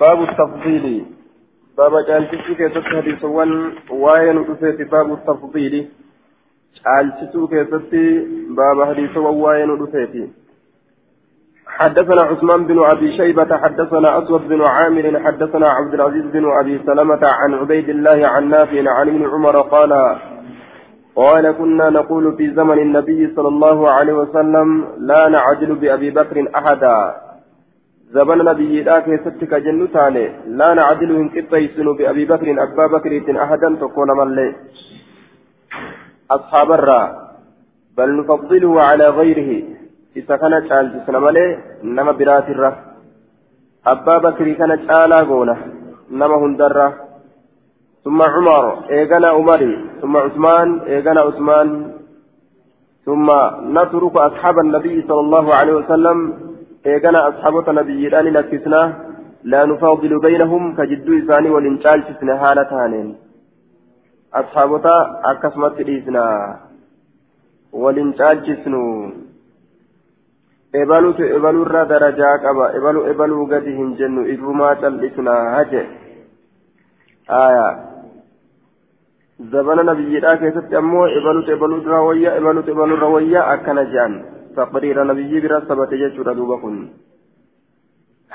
باب التفضيل. باب جالسيسو كيست حديثوان وين رفيت باب التفضيل. جالسيسو كيست باب حديثوان وين رفيت حدثنا عثمان بن أبي شيبة حدثنا أسود بن عامر حدثنا عبد العزيز بن أبي سلمة عن عبيد الله عن نافع عن ابن عمر قال قال كنا نقول في زمن النبي صلى الله عليه وسلم لا نعدل بأبي بكر أحدا. زمن نبي لا كيستك جن تاني. لا نعدل إن كتيسن بأبي بكر أبا بكر أحدا تكون ملي أصحاب الرا. بل نفضله على غيره. إذا كان جسنا ملي نما برات الرا. أبا بكر كان شالا قوله نما هندره ثم عمر إيغانا عمري ثم عثمان إيغانا عثمان. ثم نترك أصحاب النبي صلى الله عليه وسلم إيغانا أصحاب النبي الآن نكسنا لا نفاضل بينهم كجدو إساني والإنشال تسنا هالتانين أصحابتا أكسمت إيسنا والإنشال تسنو إبالو إبالو الرا درجاك أبا إبالو إبالو قد هنجنو إبما تلسنا هجي آية زمن نبينا كيست أمو إبلوت إبلوت روية إبلوت إبلوت روية أكن جان تقرير نبي برا ثبت يجور دوبكن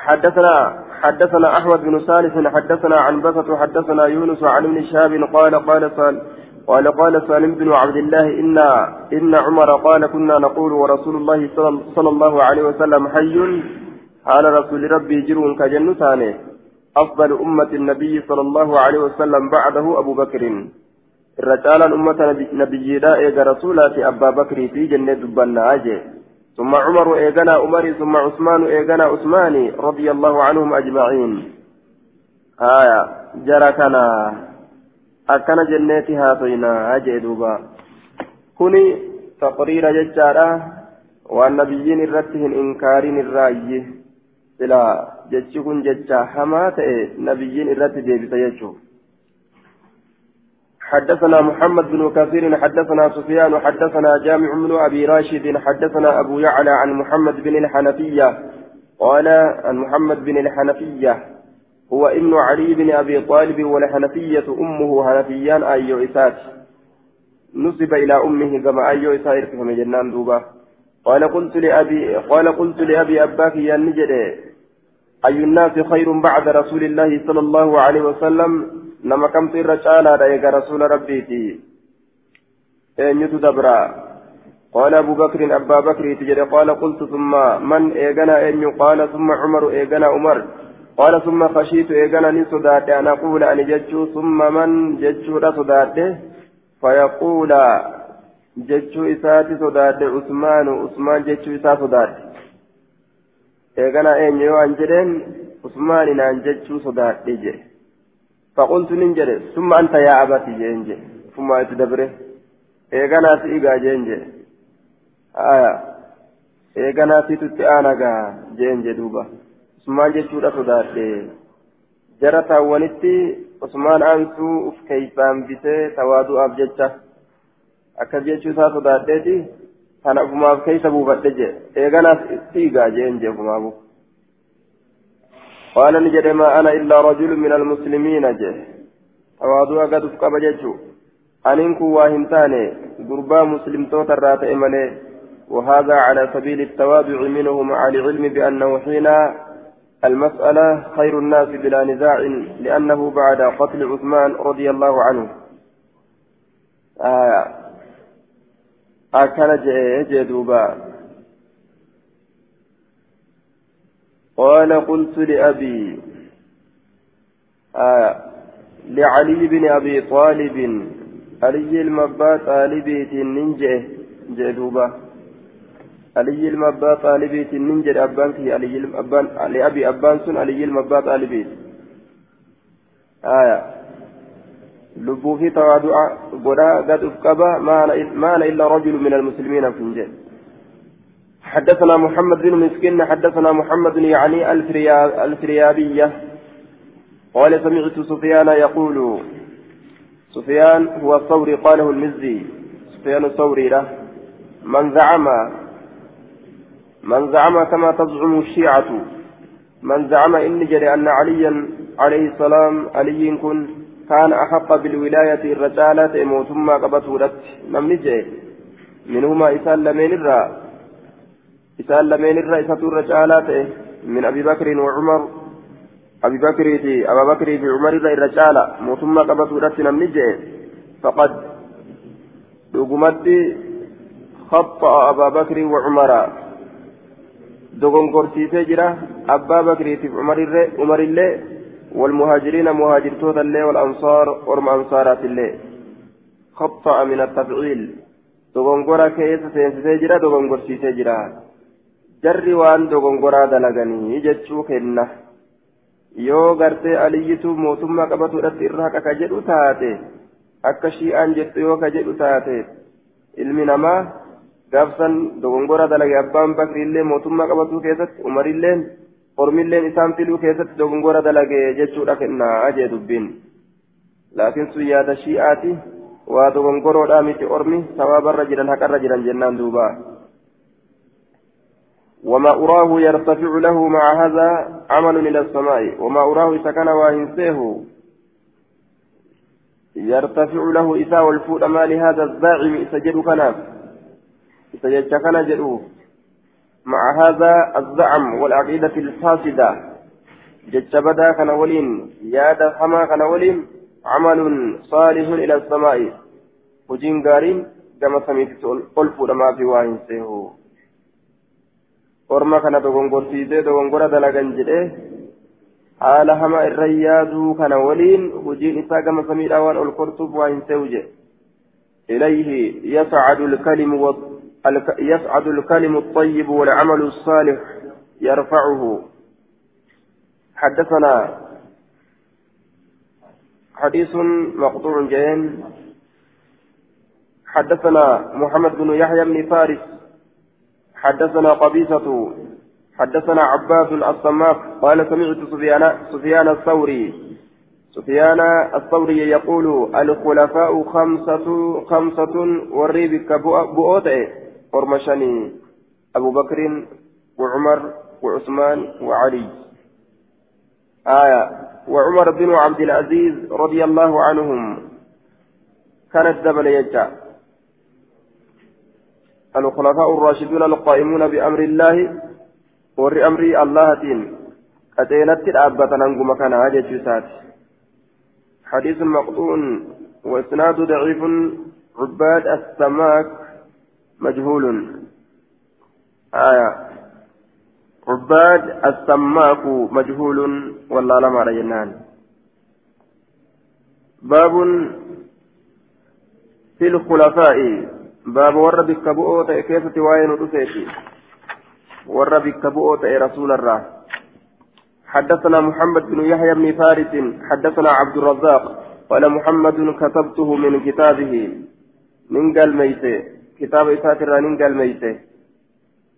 حدثنا حدثنا أحمد بن صالح حدثنا عن بسط حدثنا يونس عن ابن شهاب قال قال صال قال قال سالم بن عبد الله إن إن عمر قال كنا نقول ورسول الله صلى الله عليه وسلم حي. على رسول ربي جرون كجن ثاني أفضل أمة النبي صلى الله عليه وسلم بعده أبو بكر. الرجال أمة نبي لا إيجا رسولة أبا بكر في جنة دبنا أجي ثم عمر إيجانا عمر ثم عثمان إيجانا عثمان رضي الله عنهم أجمعين آية جركنا أكن جنتها طينا أجي دوبا كوني تقرير ججارة والنبيين الرتهن إنكارين الرأي إلى جتشكن جتشا حما نبيين الرت ديبس يجو حدثنا محمد بن كثير حدثنا سفيان حدثنا جامع بن أبي راشد حدثنا أبو يعلى عن محمد بن الحنفية. قال عن محمد بن الحنفية. هو ابن علي بن أبي طالب والحنفية أمه حنفيان أي إسات. نسب إلى أمه كما أي إسائر فهم جنان دوبا. قال قلت لأبي قال قلت لأبي أباك يا نجد. أي الناس خير بعد رسول الله صلى الله عليه وسلم؟ nama kamtu irra caalaadha eega rasuula rabbiiti eenyutu dabra قال أبو بكر أبا بكر تجري قال قلت ثم من إيغنا أن قال ثم عمر إيغنا عمر قال ثم خشيت إيغنا نصدات أن أقول أن ججو ثم من ججو صدات فيقول ججو إساتي صدات عثمان عثمان ججو إساتي صدات إيغنا أن يو أنجرين عثمان أن ججو صدات جي فقلت ننجر ثم أنت يا أبتي جنجي ثم أتدبره إيغانا سيغا جنجي آية. إيغانا سيتت آنغا جنجي دوبا. عثمان جتشورا صداته جرى تاوانتي عثمان أنسو أف كيسان بيسي توادو أبججة akka jechuu isaa sodaadheeti kana ufumaaf keessa buufadhe je eeganaas siigaa jeen je ufumaafu قال نجد ما أنا إلا رجل من المسلمين جه. أوادوا قد فقب ججو أنكو واهنتاني قربا مسلم توتر إمالي وهذا على سبيل التواضع منه مع العلم بأنه حين المسألة خير الناس بلا نزاع لأنه بعد قتل عثمان رضي الله عنه. آه. أكن جدوبا قال قلت لأبي آه لعلي بن أبي طالب علي المبا طالبيت ننجه جدوبة علي المبا طالبيت ننجه أبان في علي الأبان لأبي أبان سن علي المبا طالبيت آية. لبو في تواضع بدا قد أفقبا ما أنا إلا رجل من المسلمين في الجنة حدثنا محمد بن مسكين حدثنا محمد يعني الفريابية. قال سمعت سفيان يقول سفيان هو الثوري قاله المزي. سفيان الثوري له. من زعم من زعم كما تزعم الشيعة. من زعم إن جري أن عليا عليه السلام علي كن كان أحق بالولاية الرجالة موتما قبطورت نمني جي منهما إسال لمن الرا. إسال لمن الرا إسات الرجالة من أبي بكر وعمر أبي بكر في أبا بكر في عمر الرجالة موتما قبطورت نمني جي فقد دقمت خطأ أبا بكر وعمر dogongorsiisee jira abbaa bakriitiif umarillee والمهاجرين مهاجرتوت اللي والأنصار ورم أنصارات اللي خطأ من التفعيل دغنغورا كيس سينسيسي جرا دغنغور سيسي جرا jarri waan dogongoraa dalaganii jechuu kenna yoo gartee aliyyitu mootummaa qabatuudhatti irra haqa ka jedhu taate akka shi'aan jettu yoo ka jedhu taate ilmi namaa gaafsan dogongora dalage abbaan bakriillee mootummaa qabatuu keessatti umarilleen ormilleen isaan filuu keessatti dogongora dalage jechuudha kennaa ajee dubbiin laakiin sun yaada shi'aati waa dogongoroodhaa miti ormi sawaabarra jiran haqarra jiran jennaan duuba وما أراه يرتفع له مع هذا عمل إلى السماء وما أراه سكن واهنسيه يرتفع له إساء والفود ما لهذا الزاعم إسجد كناف سيجد كان جدوه مع هذا الزعم والعقيدة الفاسدة جج بدا ولين ياد حما كان ولين عمل صالح إلى السماء. وجين قارين كما سميت قلف لما في واين سيهو orma kana dogongorsiisee dogongora dalagan jedhee haala hama irra yaaduu kana waliin hojiin isaa gama samiidhaa waan ol kortuuf waa hin se'u jedhe ilayhi yascadu lkalimu يسعد الكلم الطيب والعمل الصالح يرفعه حدثنا حديث مقطوع جين حدثنا محمد بن يحيى بن فارس حدثنا قبيصة حدثنا عباس الصماك قال سمعت سفيان سفيان الثوري سفيان الثوري يقول الخلفاء خمسة خمسة والريبك بؤوتئ قرمشني أبو بكر وعمر وعثمان وعلي. آية وعمر بن عبد العزيز رضي الله عنهم كانت دبل يجا. الخلفاء الراشدون القائمون بأمر الله ور أمر الله تين أتينت الأبة ننقم كان هاجة حديث مقطوع وإسناد ضعيف عباد السماك مجهول. آية. عباد السماك مجهول والله لم على جنان. باب في الخلفاء. باب ور بك بؤوت كيف تواين رسيتي ور بك بؤوت رسول الله. حدثنا محمد بن يحيى بن فارس حدثنا عبد الرزاق قال محمد كتبته من كتابه من قال ميته. كتاب إسات الرانين قال ميته.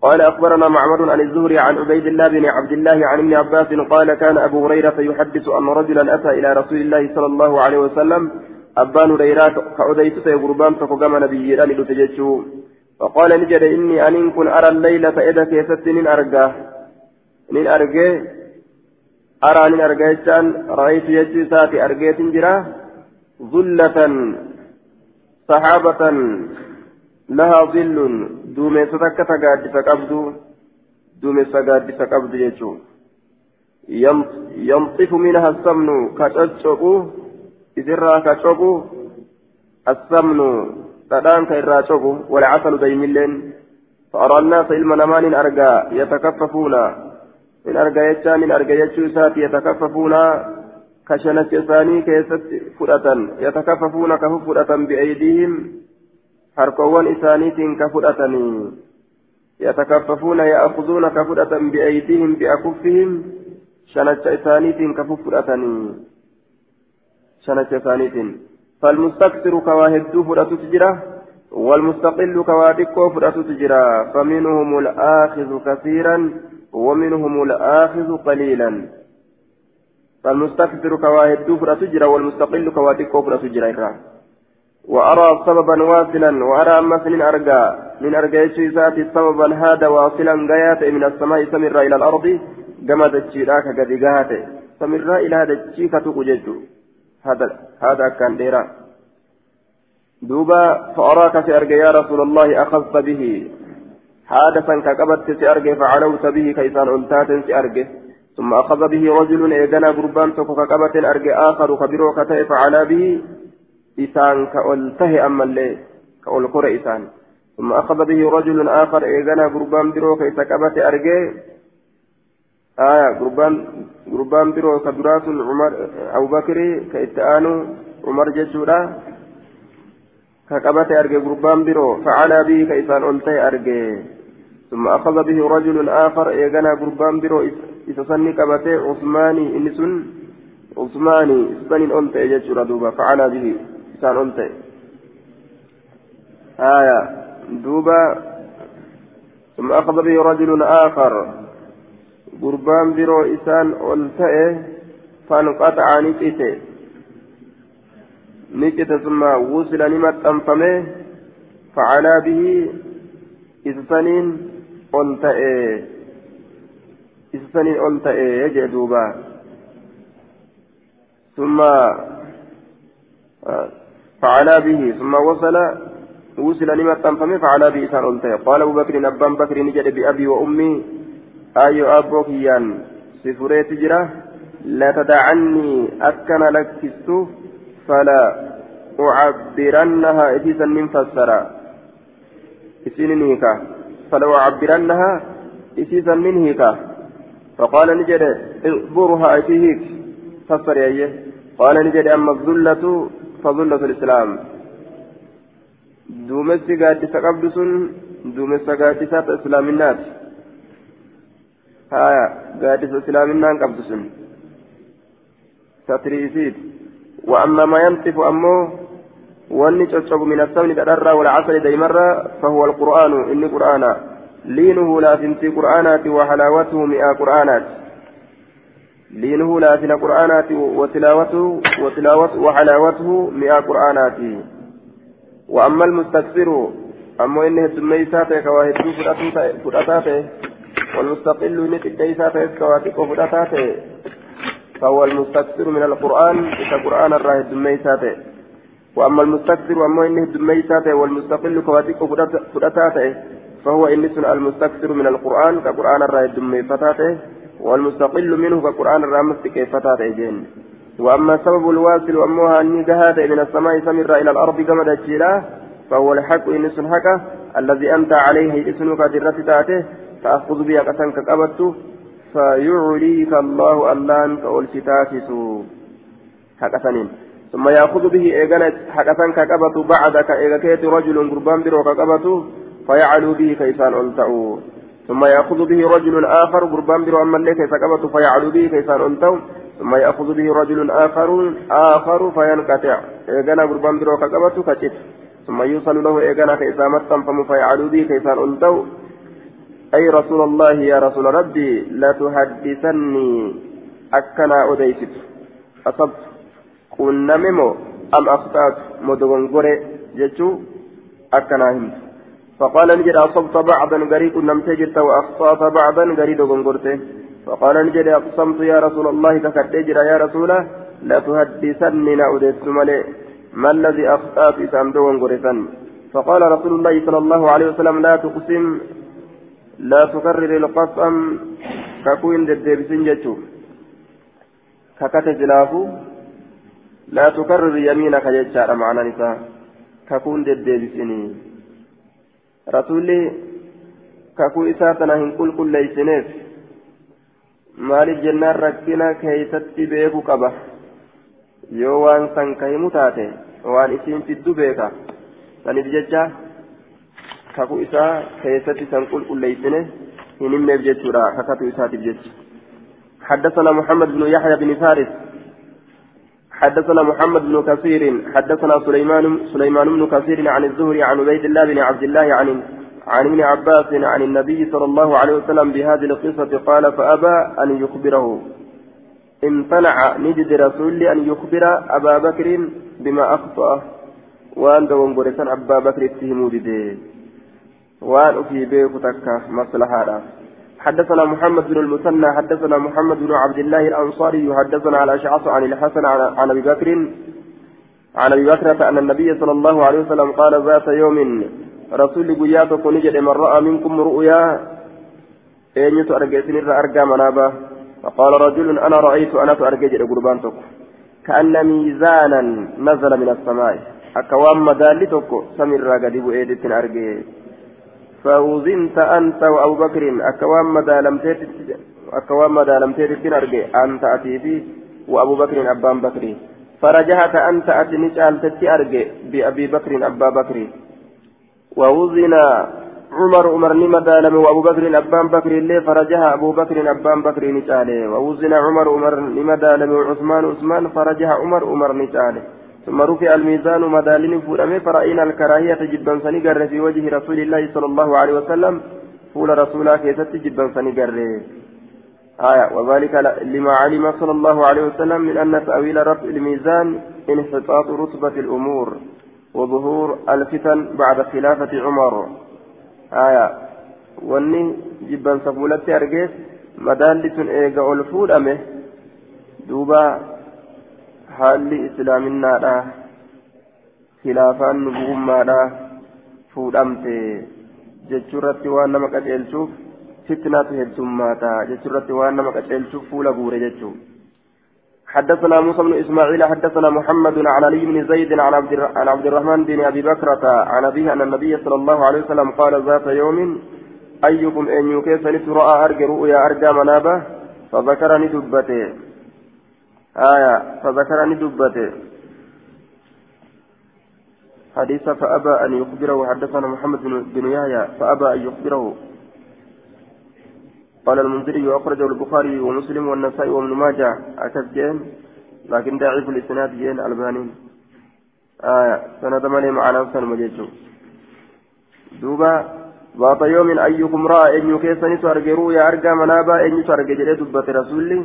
قال أخبرنا معمر عن الزهري عن عبيد الله بن عبد الله عن ابن عباس قال كان أبو هريرة يحدث أن رجلا أتى إلى رسول الله صلى الله عليه وسلم أبان هريرة كأوديت سيغربان فقام نبي لتججو فقال نجد إني أن كن أرى الليلة إذا كيست من أرقاه من أرقاه أرى من أرقاه رأيت يجي ساتي أرقاه جراه ظلة صحابة لها ظل دوميسة كتقادس قبض دوميسة قادس قبض يجو ينطف منها السمن كتشقو إذرا كتشقو السمن تدان كإرا شقو والعسل ديملين فأرى الناس علم نمان أرقى يتكففون من أرقى يجا من أرقى يجو يتكففون كشنة ثاني كيست فرأة يتكففون كففرة بأيديهم harkowwan isaaniitiin ka fudhatanii. Yatakaffafuuna ya'khudhuuna ka fudhatan bi'aydihim bi'akuffihim shanacha shanacha isaaniitiin فالمستكثر كواهدو فرأتو تجرا والمستقل كوادكو فرأتو تجرا. فمنهم الآخذ كثيرا ومنهم الآخذ قليلا. فالمستكثر كواهدو فرأتو تجرا والمستقل كوادكو فرأتو تجرا وأرى سببا واصلا وأرى أمس من أرجى من أرجى ذات سببا هذا واصلا غايات من السماء سمر إلى الأرض. gama dachiidhaa ka gadi gahaa ta'e samirraa ilaa arge yaa rasuulallah akhadta bihi haadha san ka qabatte si arge facalawta bihi ka isaan ol taaten si arge ثم أخذ به رجل إيغانا قربان توكو كقبة أرجع آخر كبيرو كتئ فعلى به إسان كألته أما اللي كألقر إسان ثم أخذ به رجل آخر إيغانا قربان برو كيسكبة أرجع آية قربان قربان برو كدرات عمر أبو بكر كإتآنو عمر ججورا كقبة أرجع قربان برو فعلى به كإسان ألته أرجع. ثم أخذ به رجل آخر إيغانا قربان برو إسسني كبته عثماني إنسن عثماني إسسن أنت يجتر دوبا فعلى به إسان أنت آية دوبا. ثم أخذ به رجل آخر. قربان برو إسان أنت فانقطع نكته نكته ثم وصل نمت أنفمه فعلى به إسسنين أنت إسسنين أنت يجي دوبا ثم فعلى به ثم وصل وصل لما تنفمي فعلى به إسان قال أبو بكر أبان بكر نجد بأبي وأمي أي أبوك يان سفريت جرة لا تدعني أكن لكست فلا أعبرنها إذا من فسرا إسنينيكا فلا أعبرنها إذا من هيكا فقال نجد اغبرها أتيهيك فسر يا قال نجد أما الذلة فذلة الإسلام duumessi gaaddisa qabdu sun duumessa gaaddisaa ta haya gaaddisa islaaminaan qabdu sun. Satiriisiit وأما ما ينطف أمه واني تشرب من السمن تدرى والعسل ديمرة فهو القرآن إني قرآنا لينه لا تنتي قرآنات وحلاوته مئة قرآنات لينه لا تنتي قرآنات وتلاوته وتلاوته وحلاوته مئة قرآنات وأما المستكثر أما إنه الدميسات كواهد فرأتاته والمستقل نتديسات كواهد فرأتاته فهو المستكثر من القرآن كقرآن الراه الدميسات. وأما المستكثر أما إنه الدميسات والمستقل كواهد فرأتاته فهو إنس المستكثر من القرآن كقرآن الراه الدميساته والمستقل منه كقرآن الرامس كيفتاته جين وأما سبب الواصل وأمها أني جهاد من السماء سمر إلى الأرض كما دجيلا فهو الحق إن سنحك الذي أنت عليه اسمك درة تاته فأخذ بها قسنك قبضت فيعليك الله ألان كأول ستاتس حقسنين ثم يأخذ به إيغانا حقسنك قبضت بعدك إيغاكيت رجل قربان بروك قبضت فيعلو به كيسان أنتعو ثم يأخذ به رجل آخر قربان برو أما اللي كيس قبضت فيعلو به كيسان أنتعو ثم يأخذ به رجل آخر آخر فينقطع. إيغانا قربان برو كقبت كتف. ثم يوصل له إيغانا كيسا متم فم فيعلو به كيسان أنتو أي رسول الله يا رسول ربي لا تحدثني أكنا أديست أصبت كنا ممو أم أخطأت؟ مدغنغوري جتشو أكنا همت فقال نجد أصبت بعضا غريب نمتجت وأخطأت بعضا غريب غنغورته فقال نجد أقسمت يا رسول الله تكتجر يا رسوله لا تحدثني نعودت ملئ ما الذي أخطأت؟ إسام دون فقال رسول الله صلى الله عليه وسلم لا تقسم. لا تكرر القسم ككوين ددبسين جتشو ككت جلافو لا تكرر يمينك جتشار معنا نساء ككون ددبسيني رسولي ككو إساتنا هن كل كل ليسنيف maaliif jennaan rakkina keeysatti beeku qaba yoo waan san ka himu taate waan isiin fiddu beeka saniif jecha kaku isaa keessatti san qulqulleeysine hin himneef jechuudha kakatu isaatiif jecha حدثنا محمد بن يحيى بن فارس حدثنا محمد بن كثير حدثنا سليمان سليمان بن كثير عن الزهري عن عبيد الله بن عبد الله عن عن ابن عباس عن النبي صلى الله عليه وسلم بهذه القصة قال فأبى أن يخبره امتنع نجد رسول أن يخبر أبا بكر بما أخطأ وأن برسان أبا بكر اتهموا بده وأن في بيك تكا مصلحة حدثنا محمد بن المثنى حدثنا محمد بن عبد الله الأنصاري حدثنا على أشعث عن الحسن عن أبي بكر عن أبي بكر أن النبي صلى الله عليه وسلم قال ذات يوم رسول قياتك نجد من رأى منكم رؤيا أين تأرجسن أرجى منابا فقال رجل أنا رأيت أنا تأرجى قربانتك كأن ميزانا نزل من السماء. أكوام مدالي تكو سمر قد بؤيدة أرجي. فوزنت أنت وأبو بكر أكوام مدالمتيت أكوام مدالمتيت أرجي. أنت أتيبي وأبو بكر أبان بكري. فرجعت أنت أتني شالتتي أرجي بأبي بكر أبا بكر ووزن عمر عمر نما دالم وأبو بكر أبان بكر اللي فرجها أبو بكر أبان بكر نشاله ووزن عمر عمر نما دالم وعثمان عثمان فرجها عمر عمر نشاله ثم رفع الميزان مدالين فورمي فرأينا الكراهية جبا سنقر في وجه رسول الله صلى الله عليه وسلم. فول رسولا كيست جبا سنقر آية وذلك لما علم صلى الله عليه وسلم من أن تأويل رفع الميزان انحطاط رتبة الأمور وظهور الفتن بعد خلافة عمر. آية fuulatti argees madaalli sun eega ol fuudhame duuba haalli islaaminaadha khilaafaan nubuwummaadha fuudhamte jechuurratti waan nama qaceelchuuf fitnaatu heddummaata jechuurratti waan nama qaceelchuuf fuula guure jechuu حدثنا موسى بن اسماعيل حدثنا محمد عن علي بن زيد عن عبد عن عبد الرحمن بن ابي بكرة عن ابيه ان النبي صلى الله عليه وسلم قال ذات يوم ايكم ان يكيف راى ارجى رؤيا ارجى منابه فذكرني دبته آية فذكرني دبته. حديث فأبى أن يخبره حدثنا محمد بن يحيى فأبى أن يخبره. قال المنذري وأخرجه البخاري ومسلم والنسائي وابن ماجه. أكد لكن ضعيف الإسناد جين الباني آية سند مالي مع نفسا مجيجو دوبا ذات يوم أيكم رأى أن يكيسني ترجروا يا أرجى منابا أن جلي دبة رسولي.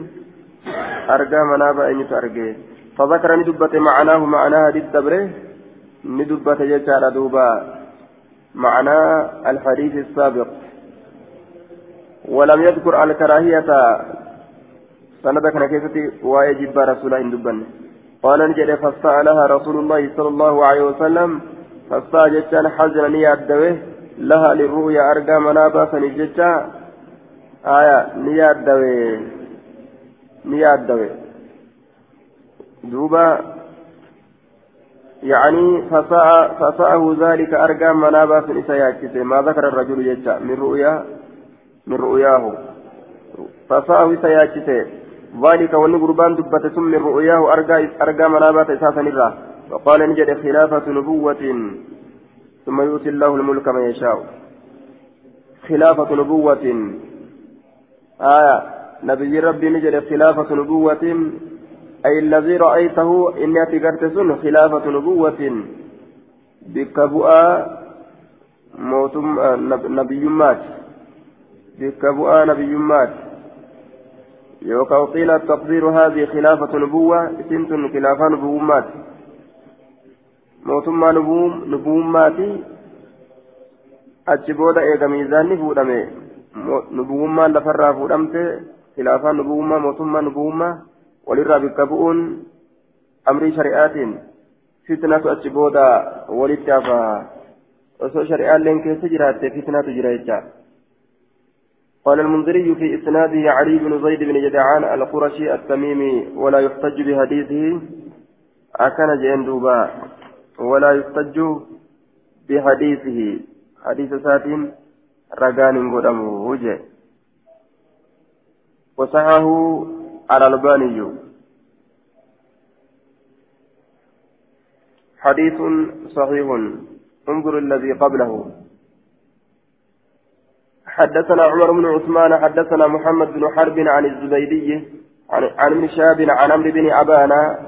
أرجى منابا أن يترجى فذكرني دبة معناه معناها دي الدبرة. ندبة جيجا دوبا. معنى الحديث السابق. ولم يذكر الكراهية. سندك نكيستي ويجب رسول دبن. قال نجد فاستألها رسول الله صلى الله عليه وسلم. فاستاجتان حزنا نيادوه لها للرؤيا أرقى منابا سنجتا آية نيادوه نيادوه دوبا يعني فساء فساءه ذلك أرقى منابا سنسياكسه ما ذكر الرجل يجتا من رؤيا من رؤياه فساءه سياكسه ذلك وان قربان دبت ثم من رؤياه أرقى أرقى منابات إساسا نرى وقال نجد خلافة نبوة ثم يؤتي الله الملك من يشاء خلافة نبوة آية نبي ربي نجد خلافة نبوة. أي الذي رأيته إني أتقرت سن خلافة نبوة. بكبؤة موتم نبي مات. بكبؤة نبي مات. يوكا قيل التقدير هذه خلافة نبوة. سنت خلافة نبومات موتما نبوم نبوماتي أجبودا إيغا ميزاني فودامي نبوما لفرا فودامتي خلافة نبوما موتما نبوما وللرا بكبؤون أمر شريعات فتنة أجبودا ولتافا وسو شريعة لين كيف جرات فتنة جريتها قال المنذري في إسناده علي بن زيد بن جدعان القرشي التميمي ولا يحتج بحديثه. أكن جندوبا ولا يحتج بحديثه. حديث ساتين رجان قدم وجه. وصحه على الباني حديث صحيح. انظر الذي قبله. حدثنا عمر بن عثمان حدثنا محمد بن حرب عن الزبيدي عن ابن شهاب عن عمرو بن أبانا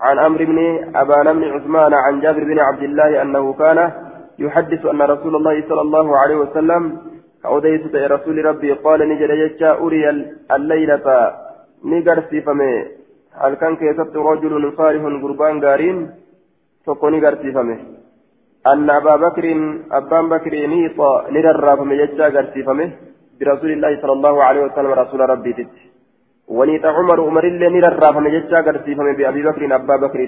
عن عمرو بن أبان بن عثمان عن جابر بن عبد الله أنه كان يحدث أن رسول الله صلى الله عليه وسلم أوديت رسول ربي قال نجد يجا أري الليلة. نقرسي فمي هل كان كيست رجل صالح قربان قارين؟ فقني قرسي فمي أن أبا بكر أبان بكر نيط نرر فمي يجا قرسي فمي برسول الله صلى الله عليه وسلم رسول ربي تت. ونيت عمر عمر اللي نرى فمجتشا قرسيفم بأبي بكر أبا بكر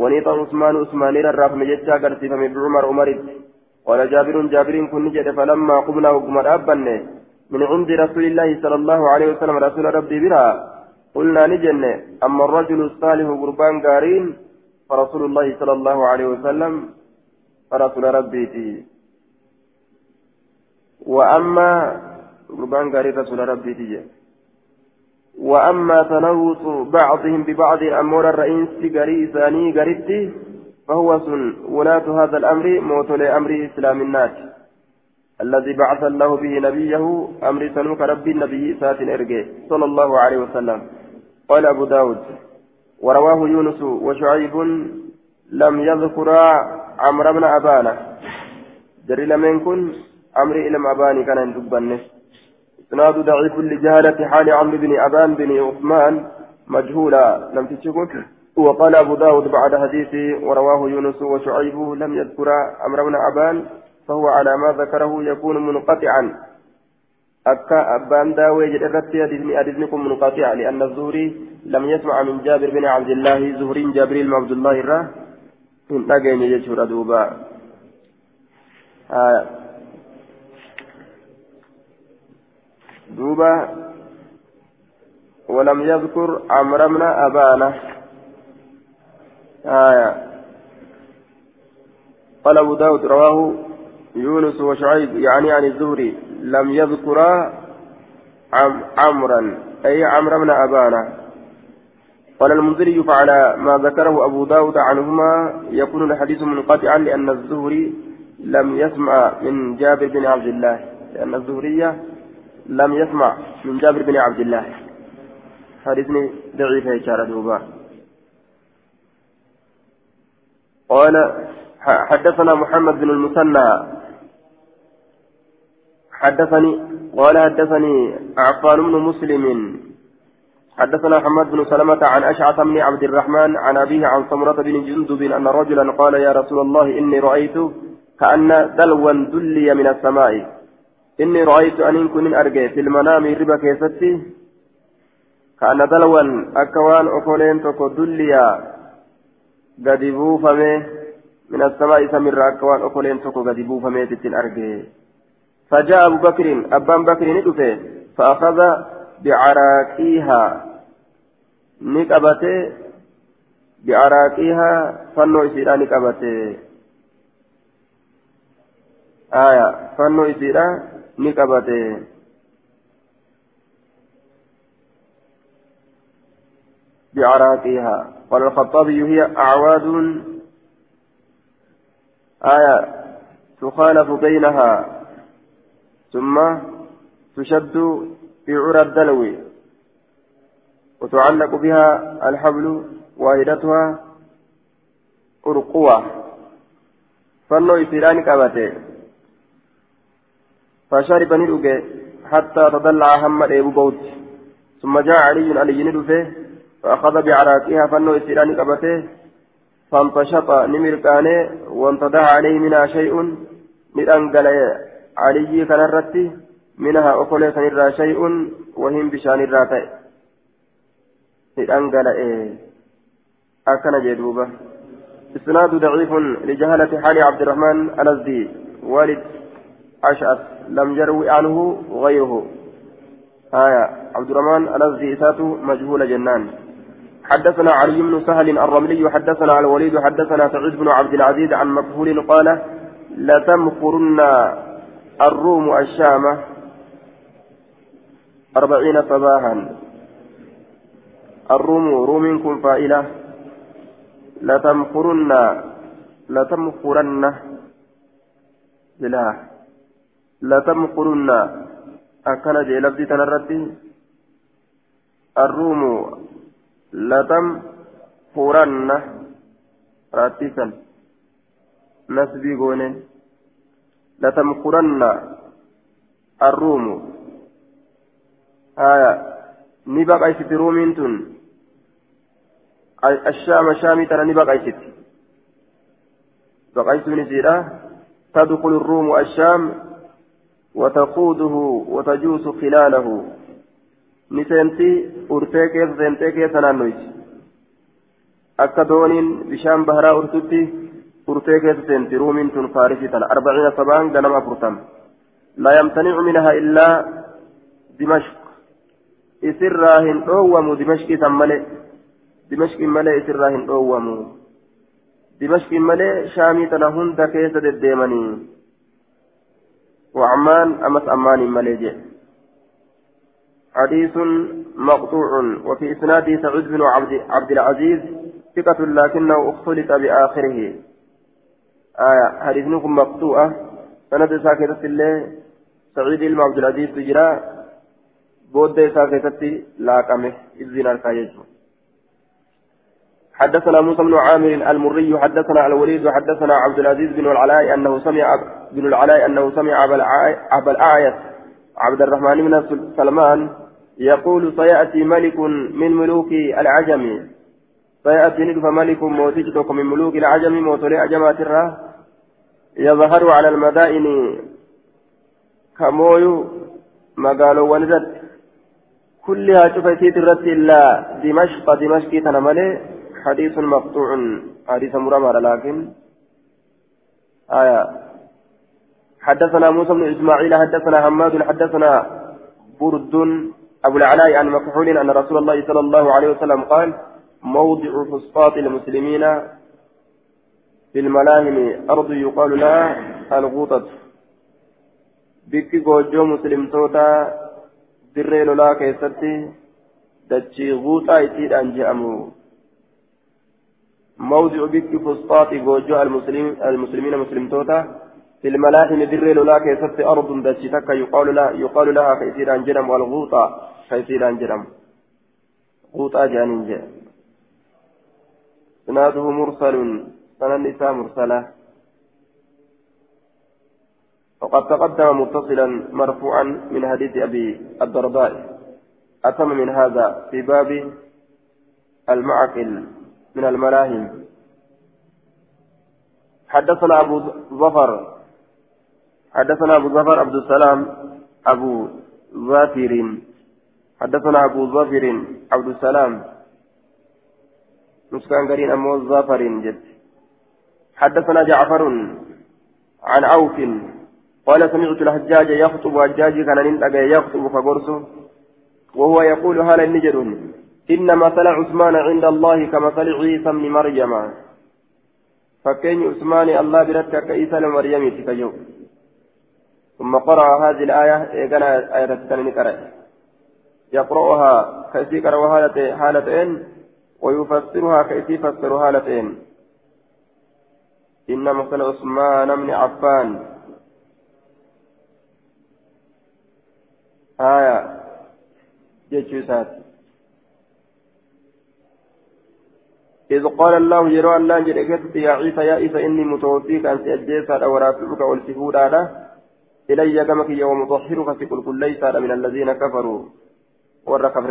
ونيت عثمان عثمان نرى فمجتشا قرسيفم بعمر عمر قال جابر جابر كن جد فلما قمنا وقم أبنه من عند رسول الله صلى الله عليه وسلم رسول ربي بها قلنا نجن أما الرجل الصالح قربان قارين فرسول الله صلى الله عليه وسلم فرسول ربي تي. وأما قربان قارين رسول ربي تي. وأما تنوص بعضهم ببعض أمور الرئيس قري ثاني قريتي. فهو سن ولاة هذا الأمر موت لأمر إسلام الناس. الذي بعث الله به نبيه أمر سنوك ربي النبي سات إرجي صلى الله عليه وسلم. قال أبو داود ورواه يونس وشعيب لم يذكر عمرو بن أبانة. جري لمن كن عمرو إلى أباني كان يدبنه إسناد ضعيف لجهالة حال عمرو بن أبان بن عثمان مجهولا. لم تشكك؟ وقال أبو داود بعد حديثه ورواه يونس وشعيب لم يذكر عمرو بن أبان فهو على ما ذكره يكون منقطعا. أكا أبان داوي جدرت أدنكم منقطع لأن الزهري لم يسمع من جابر بن عبد الله زهري جابر بن عبد الله الراه من أجن يجور دوبا. آه. دوبا. ولم يذكر عمرو بن أبانة. آية. قال أبو داود رواه يونس وشعيب يعني عن الزهري لم يذكرا عم عمرا أي عمرو بن أبانا. قال المنذري فعلى ما ذكره أبو داود عنهما يكون الحديث منقطعا لأن الزهري لم يسمع من جابر بن عبد الله. لأن الزهرية لم يسمع من جابر بن عبد الله. حديثني ضعيف إشارة دوبا. قال حدثنا محمد بن المثنى. حدثني قال حدثني عفان بن مسلم. حدثنا محمد بن سلمة عن أشعث بن عبد الرحمن عن أبيه عن سمرة بن جندب أن رجلا قال يا رسول الله إني رأيت كأن دلوا دلي من السماء. إني رأيت أن كن أرجع في المنام ربا كيستي. كأن دلوا أكوان أكولين تكو دليا. قد بوفمه من السماء سمر أكوان أكولين تكو قد بوفمه تتن أرجع فجاء أبو بكر أبان بكر ندفه فأخذ بعراقيها نكبته بعراقيها فنو إسيرا نكبته آية فنو إسيرا نكبته بعراقيها قال الخطابي هي أعواد آية تخالف بينها ثم تشد في عرى الدلو وتعلق بها الحبل واحدتها أرقوة. فنو إسيران كابته. فشرب ندوك حتى تضلع هم أبو بوت. ثم جاء علي علي ندوفه فأخذ بعراقها فنو إسيران كابته فانتشط نمركانه وانتدع عليه منها شيء من أنقل علي كان الرتي منها أقول سنرى شيء وهم بشان الراتي أنقل إيه أكن جدوبة. إسناد ضعيف لجهلة حال عبد الرحمن الأزدي والد أشعث لم يروي عنه غيره. آية عبد الرحمن الأزدي إساته مجهول جنان. حدثنا علي بن سهل الرملي حدثنا الوليد حدثنا سعيد بن عبد العزيز عن مكحول قال لتمخرن الروم الشام أربعين صباحا. الروم روم kun فاعل. لتمخرن لتمخرن بلا لتمخرن akkan je لفظي الروم لتمخرن راتيسا نسبي قونين لتمكرن الروم آية نبقى يست رومين تن الشام شامي ترى نبقى يست بقى يست نسيرة تدخل الروم الشام وتقوده وتجوس خلاله نسنتي أرتي كيس سنتي كيس نانويت akka dooniin bishaan baharaa urtutti urtee keessa seenti ruumiin tun faarisii tana arbaciina sabaan ganama afurtam laa yamtanicu minhaa illaa dimashq isirraa hin dhoowwamu dimashqii san malee dimashqiin malee isirraa hin dhoowwamu dimashqiin malee shaamii tana hunda keessa deddeemanii وعمان أمس أمان مليجئ حديث مقطوع وفي إسناده سعود بن عبد, عبد العزيز ثقة لكنه اختلط بآخره. آية حديثكم مقطوعة. سند ساكتة الله. سعيد بن عبد العزيز تجرى بود ساكتة لاقمه. إذن الكايجو حدثنا موسى بن عامر المري حدثنا الوليد حدثنا عبد العزيز بن العلاء أنه سمع بن العلاء أنه سمع أبا الأعيس عبد الرحمن بن سلمان يقول سيأتي ملك من ملوك العجم. سيأتي ندف ملك موتجتك من ملوك العجم موتولي عجمات الراه يظهر على المدائن كمويو مقالوا ولدت كلها شفيتي الرت إلا دمشق دمشق تنملي. حديث مقطوع حديث مرمى لكن آية. حدثنا موسى بن إسماعيل حدثنا حماد حدثنا برد. أبو العلاء عن مكحول أن رسول الله صلى الله عليه وسلم قال موضع فسطاط المسلمين في الملاهم أرض يقال لها الغوطة. بك جوجو مسلم توتا دري لولا كيستي دتشي غوطة يتيد أن جأمو موضع بك فسطاط جوجو المسلمين المسلمين مسلم توتا في الملاحم در لولا كيست أرض دشتك يقال لها يقال لها كيسير أنجرم والغوطة كيسير أنجرم غوطة جانين سناده مرسل سنن النساء مرسلة. وقد تقدم متصلا مرفوعا من حديث أبي الدرداء. أتم من هذا في باب المعقل من الملاهم. حدثنا أبو ظفر. حدثنا أبو ظفر عبد السلام أبو ظافر حدثنا أبو ظافر عبد السلام. نسكان قرين أمو ظافر جد. حدثنا جعفر عن عوف. قال سمعت الحجاج يخطب حجاجي كان ننتقى يخطب فقرصه. وهو يقول هل النجر؟ إن مثل عثمان عند الله كمثل عيسى بن مريم. فكين عثمان الله برتك كعيسى لمريم تكيو ثم قرأ هذه الآية إيقنا آية تتنين قرأ يقرأها كيسي قرأ حالتين ويفسرها كيسي فسر حالتين. إن مثل عثمان بن عفان. آية. جيتشوسات إذ قال الله جرى الله جرى يا عيسى يا عيسى إني متوفيك أن سأجيسا ورافعك والسفود على إلي كمك يوم مطهرك سكل كل ليس من الذين كفروا. ور كفر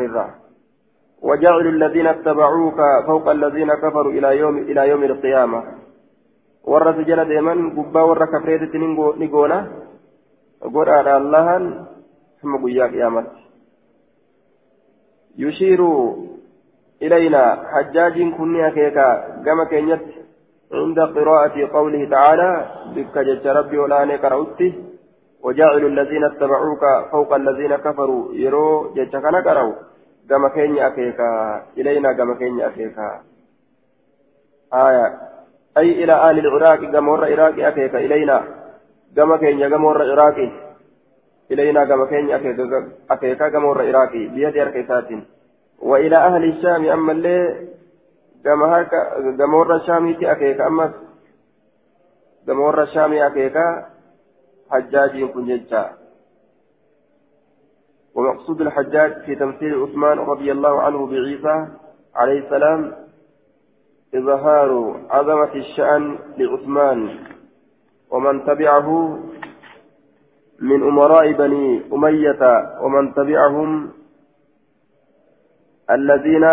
وجعل الذين اتبعوك فوق الذين كفروا إلى يوم إلى يوم القيامة. ور سجل دائما قبا ور كفريت قول على الله ثم قيا قيامت. يشير إلينا حجاج كني أكيكا كما كينيت. عند قراءة قوله تعالى بك جج ربي ولا نكرأتي وجعل الذين اتبعوك فوق الذين كفروا يرو جج كان كرأوا كما كيني أكيكا. إلينا كما كيني أكيكا. آية. أي إلى آل العراق كما ور عراق أكيكا. إلينا. كما كيني كما ور عراق إلينا كما كيني أكيكا. كما ور عراق بيد أركيسات. وإلى أهل الشام أما اللي كما هكا. جمهور الشام أكيك أما جمهور الشام أكيك حجاج يكون ججا ومقصود الحجاج في تمثيل عثمان رضي الله عنه بعيسى عليه السلام إظهار عظمة الشأن لعثمان ومن تبعه من أمراء بني أمية ومن تبعهم الذين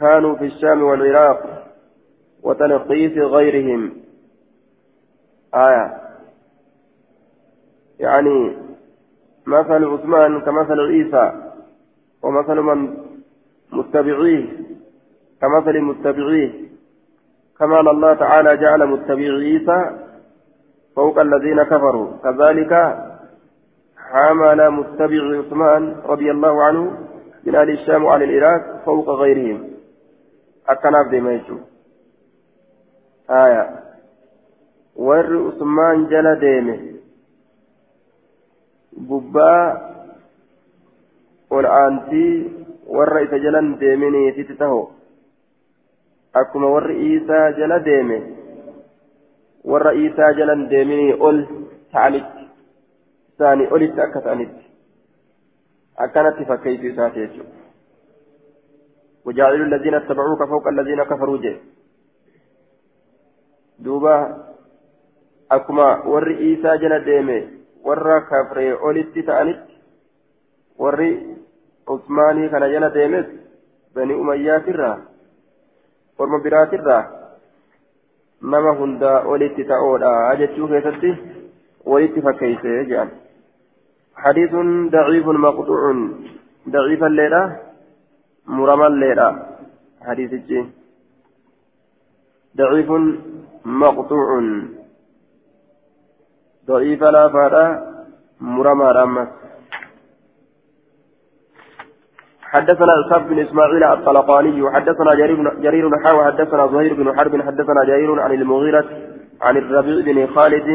كانوا في الشام والعراق وتنقيس غيرهم. آية. يعني مثل عثمان كمثل عيسى ومثل من متبعيه كمثل متبعيه. كما أن الله تعالى جعل متبعي عيسى فوق الذين كفروا. كذلك حمل متبع عثمان رضي الله عنه من أهل الشام وعلى العراق فوق غيرهم. أكناف دي ميشو آية. ور عثمان جل ديمه. Gubbaa ol aantii warra isa jalan deeminiititti taho akkuma warri iisaa jala deeme warra iisaa jalan deeminii ol ta'anitti isaanii olitti akka ta'anitti akkanatti fakkeessu isaati jechuudha وجاعل الذين اتبعوك فوق الذين كفروا جه دوبا أكما ور إيسا جل ديمي warra kafree olitti ta'anitti warri usmaanii kana jala deemes bani umayyaatirraa orma biraatirraa nama hundaa olitti ta'oodha jechuu keessatti walitti fakkeeyse jedhan حديث ضعيف مقطوع ضعيف الليلة مرمى الليلة حديث الجين ضعيف مقطوع ضعيف لا فارا مرمى رمس حدثنا إسحاق بن إسماعيل الطلقاني وحدثنا جرير جرير حاوى حدثنا زهير بن حرب حدثنا جرير عن المغيرة عن الربيع بن خالد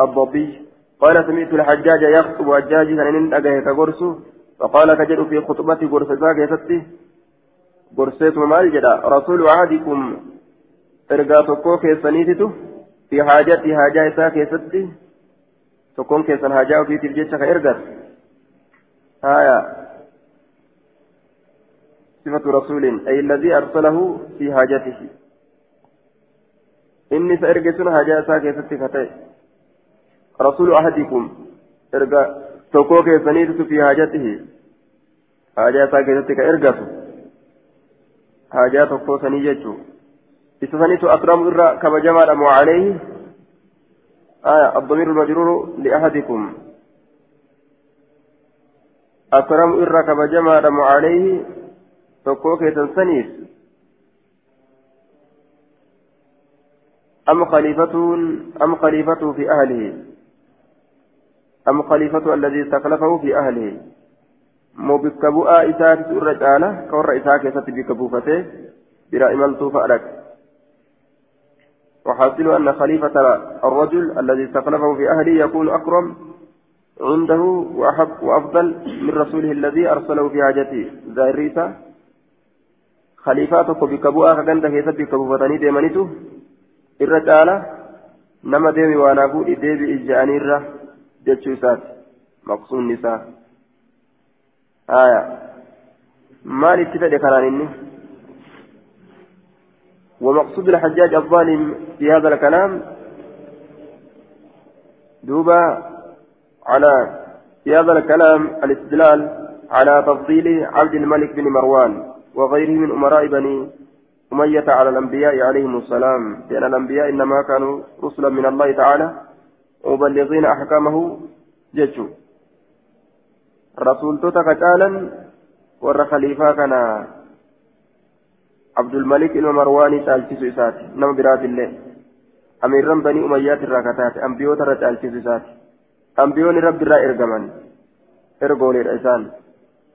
الضبي قال سمعت الحجاج يخطب حجاجا أن أجاه كغرسه فقال كجد في خطبة غرسة كيستي غرسيت مال جدا. رسول عهدكم إرقاتكو كيسانيتتو في حاجتي حاجة إساء كيستي tokkoon keessan hajaa ofiitiif jecha ka ergan. Haya صفة رسول أي الذي أرسله في حاجته إني سأرجسون حاجة ساكي ستفتي رسول أحدكم إرجع توكوك سنيدت في حاجته حاجة ساكي ستك إرجس حاجة توكو سنيجتو إذا سنيت أكرم إرى كما جمع عليه آية الضمير المجرور لأحدكم. أكرم إرك بجمع دم عليه تكوك تنسنيس أم خليفة أم خليفته في أهله؟ أم خليفة الذي استخلفه في أهله؟ مو بكبوء إساءة الرجالة كور إساءة كيست بكبوفته برا إمالتو فأرك وحاصل أن خليفة الرجل الذي استخلفه في أهله يكون أكرم عنده وأحب وأفضل من رسوله الذي أرسله في حاجته ظاهريسا خليفاتك بكبوء كغنده كيسب بكبوفتني ديمانيتو. الرجال نما ديمي وأنا فود ديبي إجاني الرا جتشو سات. مقصود نساء. آية. ما لتفيد كرانيني ومقصود الحجاج الظالم في هذا الكلام دوبا على في هذا الكلام الاستدلال على تفضيل عبد الملك بن مروان وغيره من أمراء بني أمية على الأنبياء عليهم السلام لأن الأنبياء إنما كانوا رسلا من الله تعالى مبلغين أحكامه ججوا رسول توتا كتالا ور خليفة كان عبد الملك إلما مرواني تالتسو إساتي نما برات الله أميرا بني أميات الراكتات أنبيوت الرا تالتسو إساتي أنبيون رب الرا إرقمان إرقولي الإسان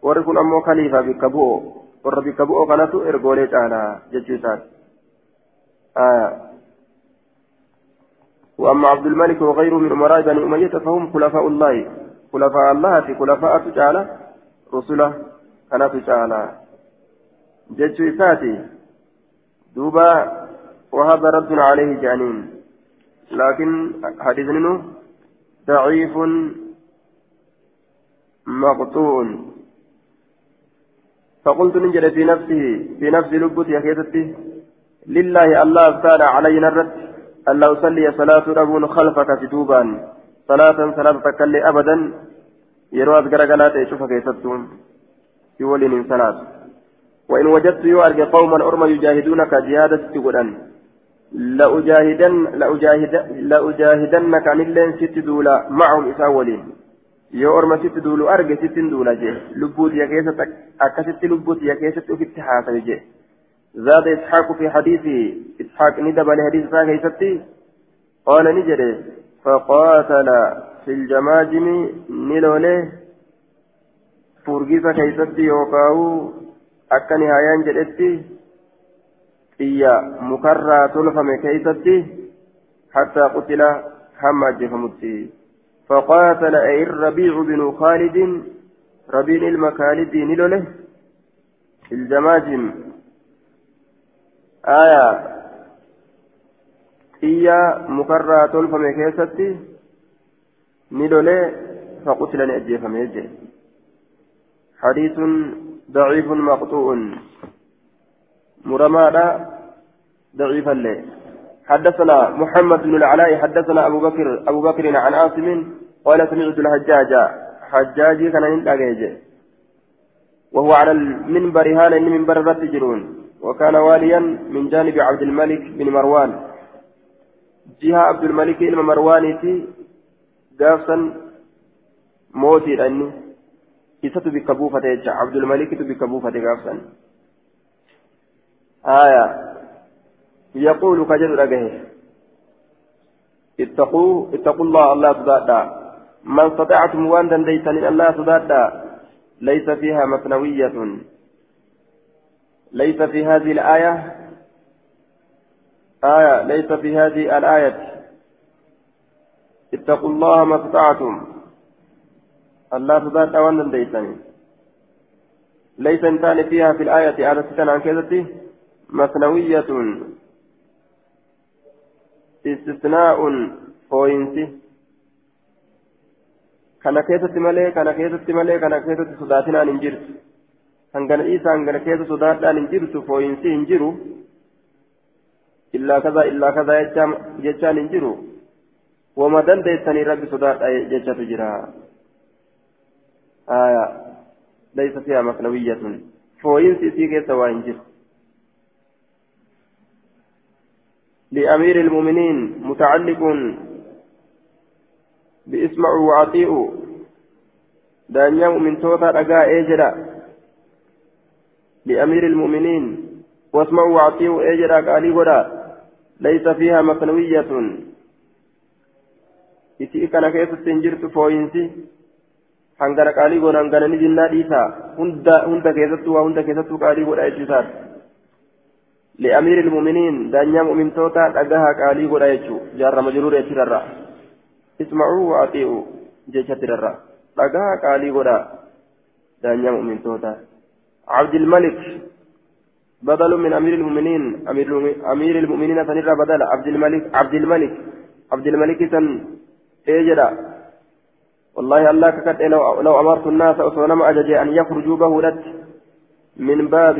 وركن أمو خليفة بكبوء ور بكبوء قناتو إرقولي تعالى ججو إساتي آه وأما عبد الملك وغيره من أمراء بني أمية فهم خلفاء الله خلفاء الله في خلفاء تعالى رسله كانت تعالى جتشو إساتي. دوبا وهذا رد عليه جانين. لكن حديث منه ضعيف مقطوع. فقلت نجد في نفسه في نفس لبتي أخيتي لله الله كان علينا الرد أن لا أصلي صلاة رب خلفك ستوبا صلاة صلاة تكلي أبدا. يروى أذكر قناة يشوفك يستون يولي من صلاة وإن وجدت يؤرق قوما أرمى يجاهدونك جهادة تقولن. لأجاهدن لأجاهد لأجاهدنك عن اللين ست دولا معهم إساولين orma sitti duulu arge sittin duula jee lubbuu tiyya keessatti akkasitti lubbuu tiyya keessatti ofitti haasayu jee زاد إسحاق في حديثه. إسحاق ندب لحديث ساكي ستي قال نجري. فقاتل في الجماجم نلوله فرقيسة كيستي يوكاو. أكا نهايان جدتي إيا مكرى تلفم كيستي حتى قتل حمى جفمتي فقاتل أي الربيع بن خالد ربيع المخالد نلوله الجماجم آية إيا مكرى تلفم كيستي نلوله فقتل نأجيفم يجي حديث ضعيف مقطوع. مرمى ضعيفا له. حدثنا محمد بن العلاء حدثنا أبو بكر أبو بكر عن عاصم قال سمعت الحجاج. حجاج كان ينتهج وهو على المنبر هالا من منبر الرتجرون وكان واليا من جانب عبد الملك بن مروان. جهة عبد الملك بن مروان قافا موتي لأني إساتو بك بوفة عبد الملك بك بوفة قافا آية يقول كجد رجه اتقوا اتقوا الله الله صدادا من استطعتم وان دنديتني الله صدادا ليس فيها مثنوية ليس في هذه الآية آية ليس في هذه الآية اتقوا الله ما استطعتم الله صدادا وان دنديتني ليس انتان فيها في الآية آية ستة عن كذا مثنوية استثناء malee kana keessatti malee kana keessatti sodaatinaan hin jirtu hangana isa hangana keessa sodaadhaan hin jirtu fooyinsi hin jiru illaa kaza illaa kaza jechaan hin jiru wama dandeessanii rabbi sodaadha jechatu jira maknawiyyatun fooyinsi isii keessa waa hin jiru لأمير المؤمنين متعلق باسمعوا وأطيعوا. دانيا من توتا رجاء إجرا لأمير المؤمنين واسمعوا وأطيعوا إجرا قالي ولا ليس فيها مثنوية kana keessatti hin jirtu fooyinsi hangana qaalii godha hangana ni jinnaa dhiisaa? Hunda hunda keessattuu waa hunda keessattuu qaalii godha دانيا مؤمن توتا أجاها قالي قد يجو جار مجرور يترى اسمعوا وأطيعوا جيش ترى أجاها قالي قد دانيا مؤمن توتا عبد الملك بدل من أمير المؤمنين أمير, المؤمنين تنرى بدل عبد الملك عبد الملك عبد الملك سن إيجرا والله الله ككت لو, لو أمرت الناس أصونما أجدي أن يخرجوا بهولت من باب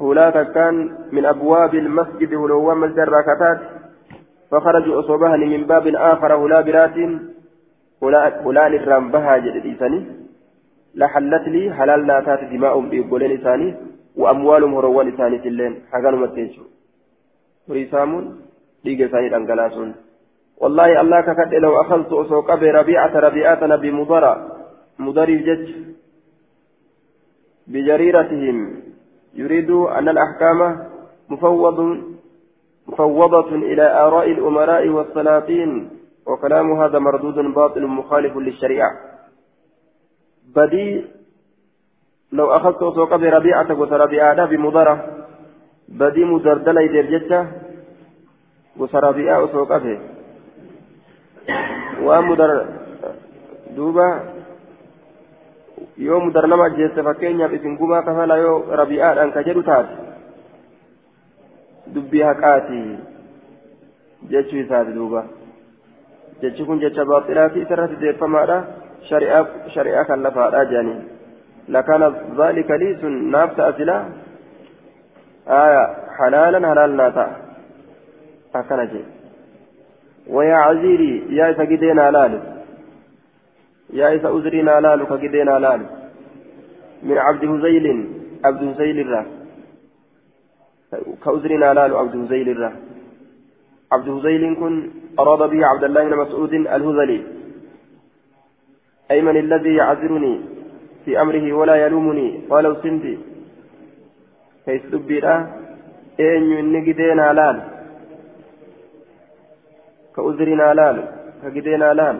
هولاتا كان من أبواب المسجد هلوا مسجد راكتات فخرجوا أصوبها من باب آخر هلا برات هلا الرام بها جديساني لحلت لي حلال ناتات دماء بيقولين إساني وأموالهم هروان إساني سلين حقانوا متنشو وريسامون ديق إساني الأنقلاسون والله الله ككد لو أخذت أسوق بربيعة ربيعة نبي مضرة مضري الجج بجريرتهم يريد أن الأحكام مفوض مفوضة إلى آراء الأمراء والسلاطين وكلام هذا مردود باطل مخالف للشريعة. بدي لو أخذت سوق بربيعة وسربيعة بمضرة بدي مدردلة يدرجتها وسربيعة سوق به ومدر دوبا yoo mudar nama ajjeesse fakkeenyaaf isin gumaa kafala yoo rabi'aadhaan ka jedhu taate dubbii haqaati jechuu isaati duuba jechi kun jecha baaxilaati isarratti deeffamaadha shari'aa kan lafaadha jedhanii lakana zaalika lii sun naaf ta'a silaa aya halaalan halaal wayaa caziirii yaa isa gideenaa laalu يا إذا أزرنا لالو كجدنا لالو من عبد هزيل عبد هزيل الرا. كأزرنا لالو عبد هزيل الرا. عبد هزيل كن أراد به عبد الله بن مسعود الهذلي. أي من الذي يعذرني في أمره ولا يلومني قالوا سندي كيس دبيرا أين ينقدينا لال كأذرنا لال كقدينا لال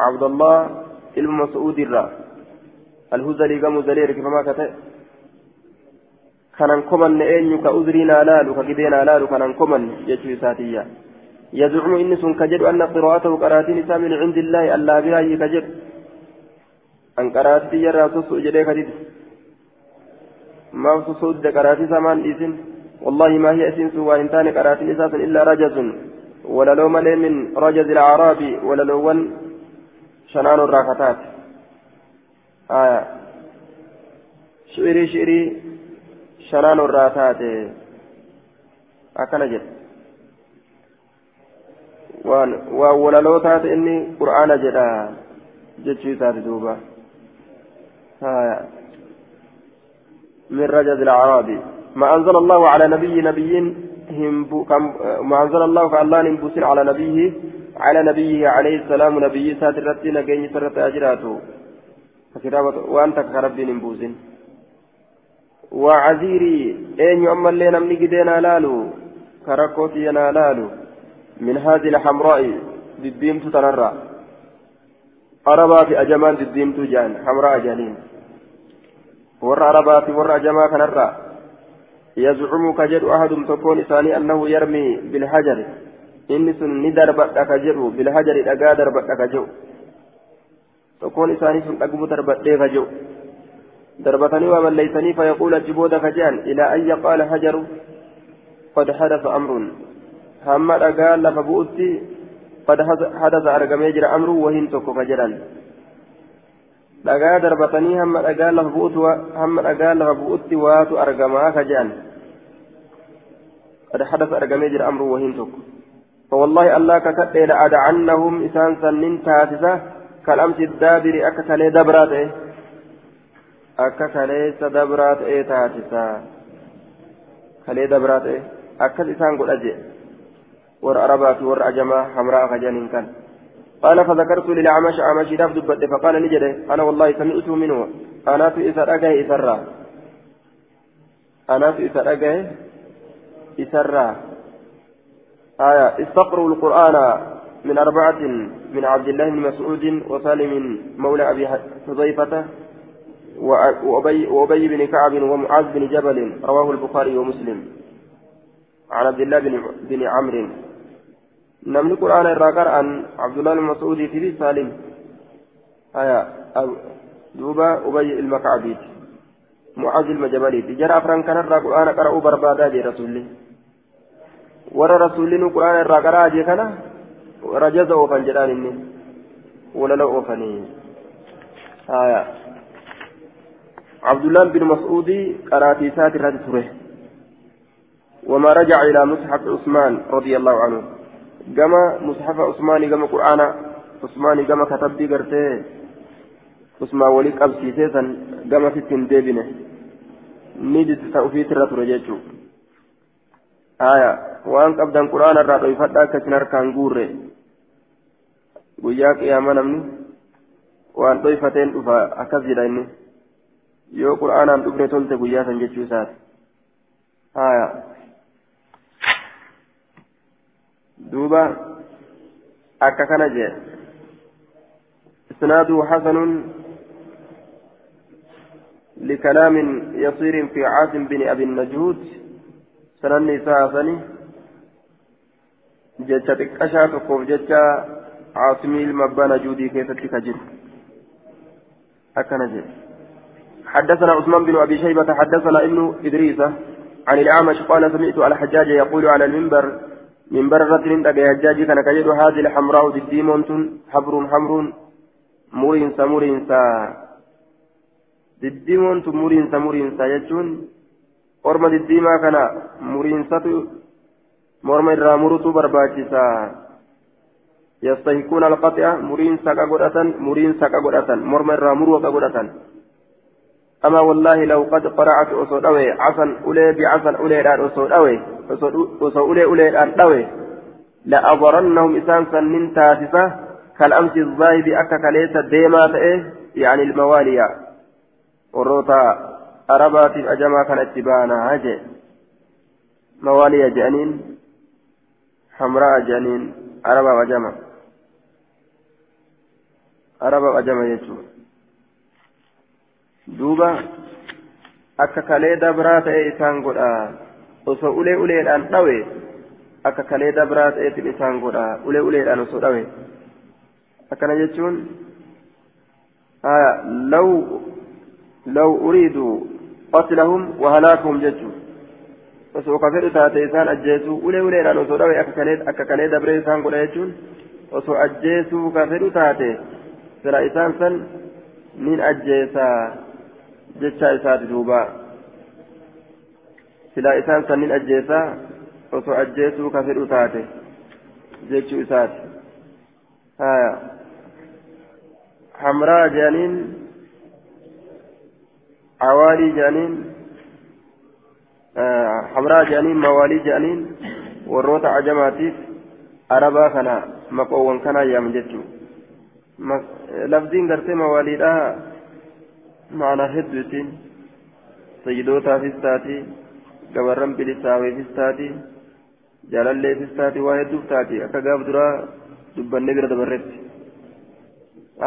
عبد الله المسعود الرا. الهزلي قام زلير كما كتب. eenyu ka uzriinaa laalu ka gideenaa laalu kanan komanne jechuu isaatiyya يزعم إن سن كجد أن قراءته قراتين من عند الله ألا بها كجد. أن قراتي يرى سوسو جدي كجد. ما سوسو قراتي سمان إذن. والله ما هي أسنس وإن تاني قراتين إساسا إلا رجز ولا لو ملي من رجز الأعراب ولا لو شنان الراكتات آية شعري شعري شنان الراتات أكن جد. waan walaloo taate inni qur'aana jedha jechuu isaati duuba من رجز الأعرابي ما أنزل الله على نبي نبي ما أنزل الله كالله نبوسين على نبيه على نبيه عليه السلام نبي رتنا كين سرت أجراته. كتابة وأنت كربي نبوسين وعزيري أين يؤمن لنا من جدنا لالو كركوتي لالو من هذه الحمراء دديمت تنرى أربا في أجمان دديمت جان حمراء جانين. ور أربا في ور أجما كنرى يزعم كجد أحد تكون ثاني أنه يرمي بالحجر إني سن ندرب أكجر بالحجر أجا درب أكجو تكون ثاني سن أقوم درب أكجو دربتني ومن ليتني فيقول الجبود كجان إلى أن يقال حجر قد حدث أمر lafa bu'utti qad hadasa argamee jira amruu wahiin tokko ka jedhan dhagaa darbatanii hamma dhagaa lafa bu'utti waatu argamaa ka jedhan hadasa argamee jira amruu wahiin tokko فوالله الله ككد لأدعنهم إسان سنين تاسسة كالأمس الدابر أكا كالي دبرات إيه؟ أكا كالي سدبرات إيه تاسسة؟ كالي دبرات إيه؟ أكا إسان قل أجي. ور أربات ور أجما حمراء خجان كان. قال فذكرت للأعمش أعمش داف دبت فقال نجده أنا والله سمعت منه. أنا في إسر أجاه إسرا أنا في إسر أجاه إسرا آية استقروا القرآن من أربعة من عبد الله بن مسعود وسالم مولى أبي حذيفة وأبي, بن كعب ومعاذ بن جبل رواه البخاري ومسلم عن عبد الله بن, بن عمرو namni quraana irraa qara'an abdullahi mas'uudii fi saalim haya duuba ubay ilma ka'abiiti mu'aaz ilma jabaliiti jara afran kanarraa quraana qara'uu barbaadaa jee rasulli rasulli nu quraana irraa qara'aa jee kana rajaza oofan jedhaan inni walala oofanii haya عبد الله بن مسعود قراتي ساتر تره وما رجع إلى مصحف عثمان رضي الله عنه gama mushafa usmaanii gama qur'aana usmaanii gama katabbii gartee usmaan walii qabsiisee san gama sitti hin deebine ni didta ufiitirra qabdan qur'aana irraa dhoyfadha akkasin harkaan guurre guyyaa qiyaama namni waan dhoyfateen dhufa akkas jedha inni yoo qur'aanaan dhufne tolte guyyaa san jechuu isaati aya دوبا أكا كان جاء إسناده حسن لكلام يصير في عاصم بن أبي النجود سنني سافني جتة تكشا تقوف جتة عاصمي المبانى جودي كيف تكجر أكا نجي حدثنا عثمان بن أبي شيبة حدثنا ابن إدريس عن الأعمش قال سمعت على حجاج يقول على المنبر من برة لندق يجاجي كان كجد هذه الحمراء ديمون حبر حمر مرينسا مرينسا ديمون مرينسا مرينسا يجون kana muriinsatu morma irraa murutu barbaachisa yastahikuuna alqaxi'a muriin saqa godhatan muriin saqa godhatan morma irraa muruu akka godhatan أما والله لو قد قرأت أصدوي عسن أولي بعسن أولي الآن أصدوي أصدوي أولي أولي الآن دوي لأضرنهم إسان سنين تاسسة كالأمس الظاهب أكا كليسة ديما تأيه يعني الموالية وروتا أربات أجما كان اتبانا هجي موالية جانين حمراء جانين أربا وجما أربا وجما يجو دوبا akka kalee dabraa ta'e isaan godha osoo ulee uleedhaan dhawe akka kalee dabraa ta'eetiin isaan godha ulee uleedhaan osoo dhawe akkana jechuun law law uriidu ka fedhu taate isaan ajjeesuu ulee uleedhaan osoo dhawe akka kalee dabree isaan godha jechuun osoo ajjeesuu ka fedhu taate sira isaan san nin ajjeesaa jecha isaati duuba silaa isaan sannin ajjeesaa osoo ajjeesuu ka fedhu taate jechuu isaati haya hamraa jedhaniin awaalii jedhaniin hamraa jedhaniin mawaalii jedhaniin warroota ajamaatiif arabaa kana maqoowwan kanaa yaamu jechuu lafdiin gartee mawaaliidhaa معنى هدوتين سيدوتا فيستاتي gabarran bilisaaweefis taati jaalalleefis taati waa hedduuf taati akka gaaf duraa dubbanne bira dabarretti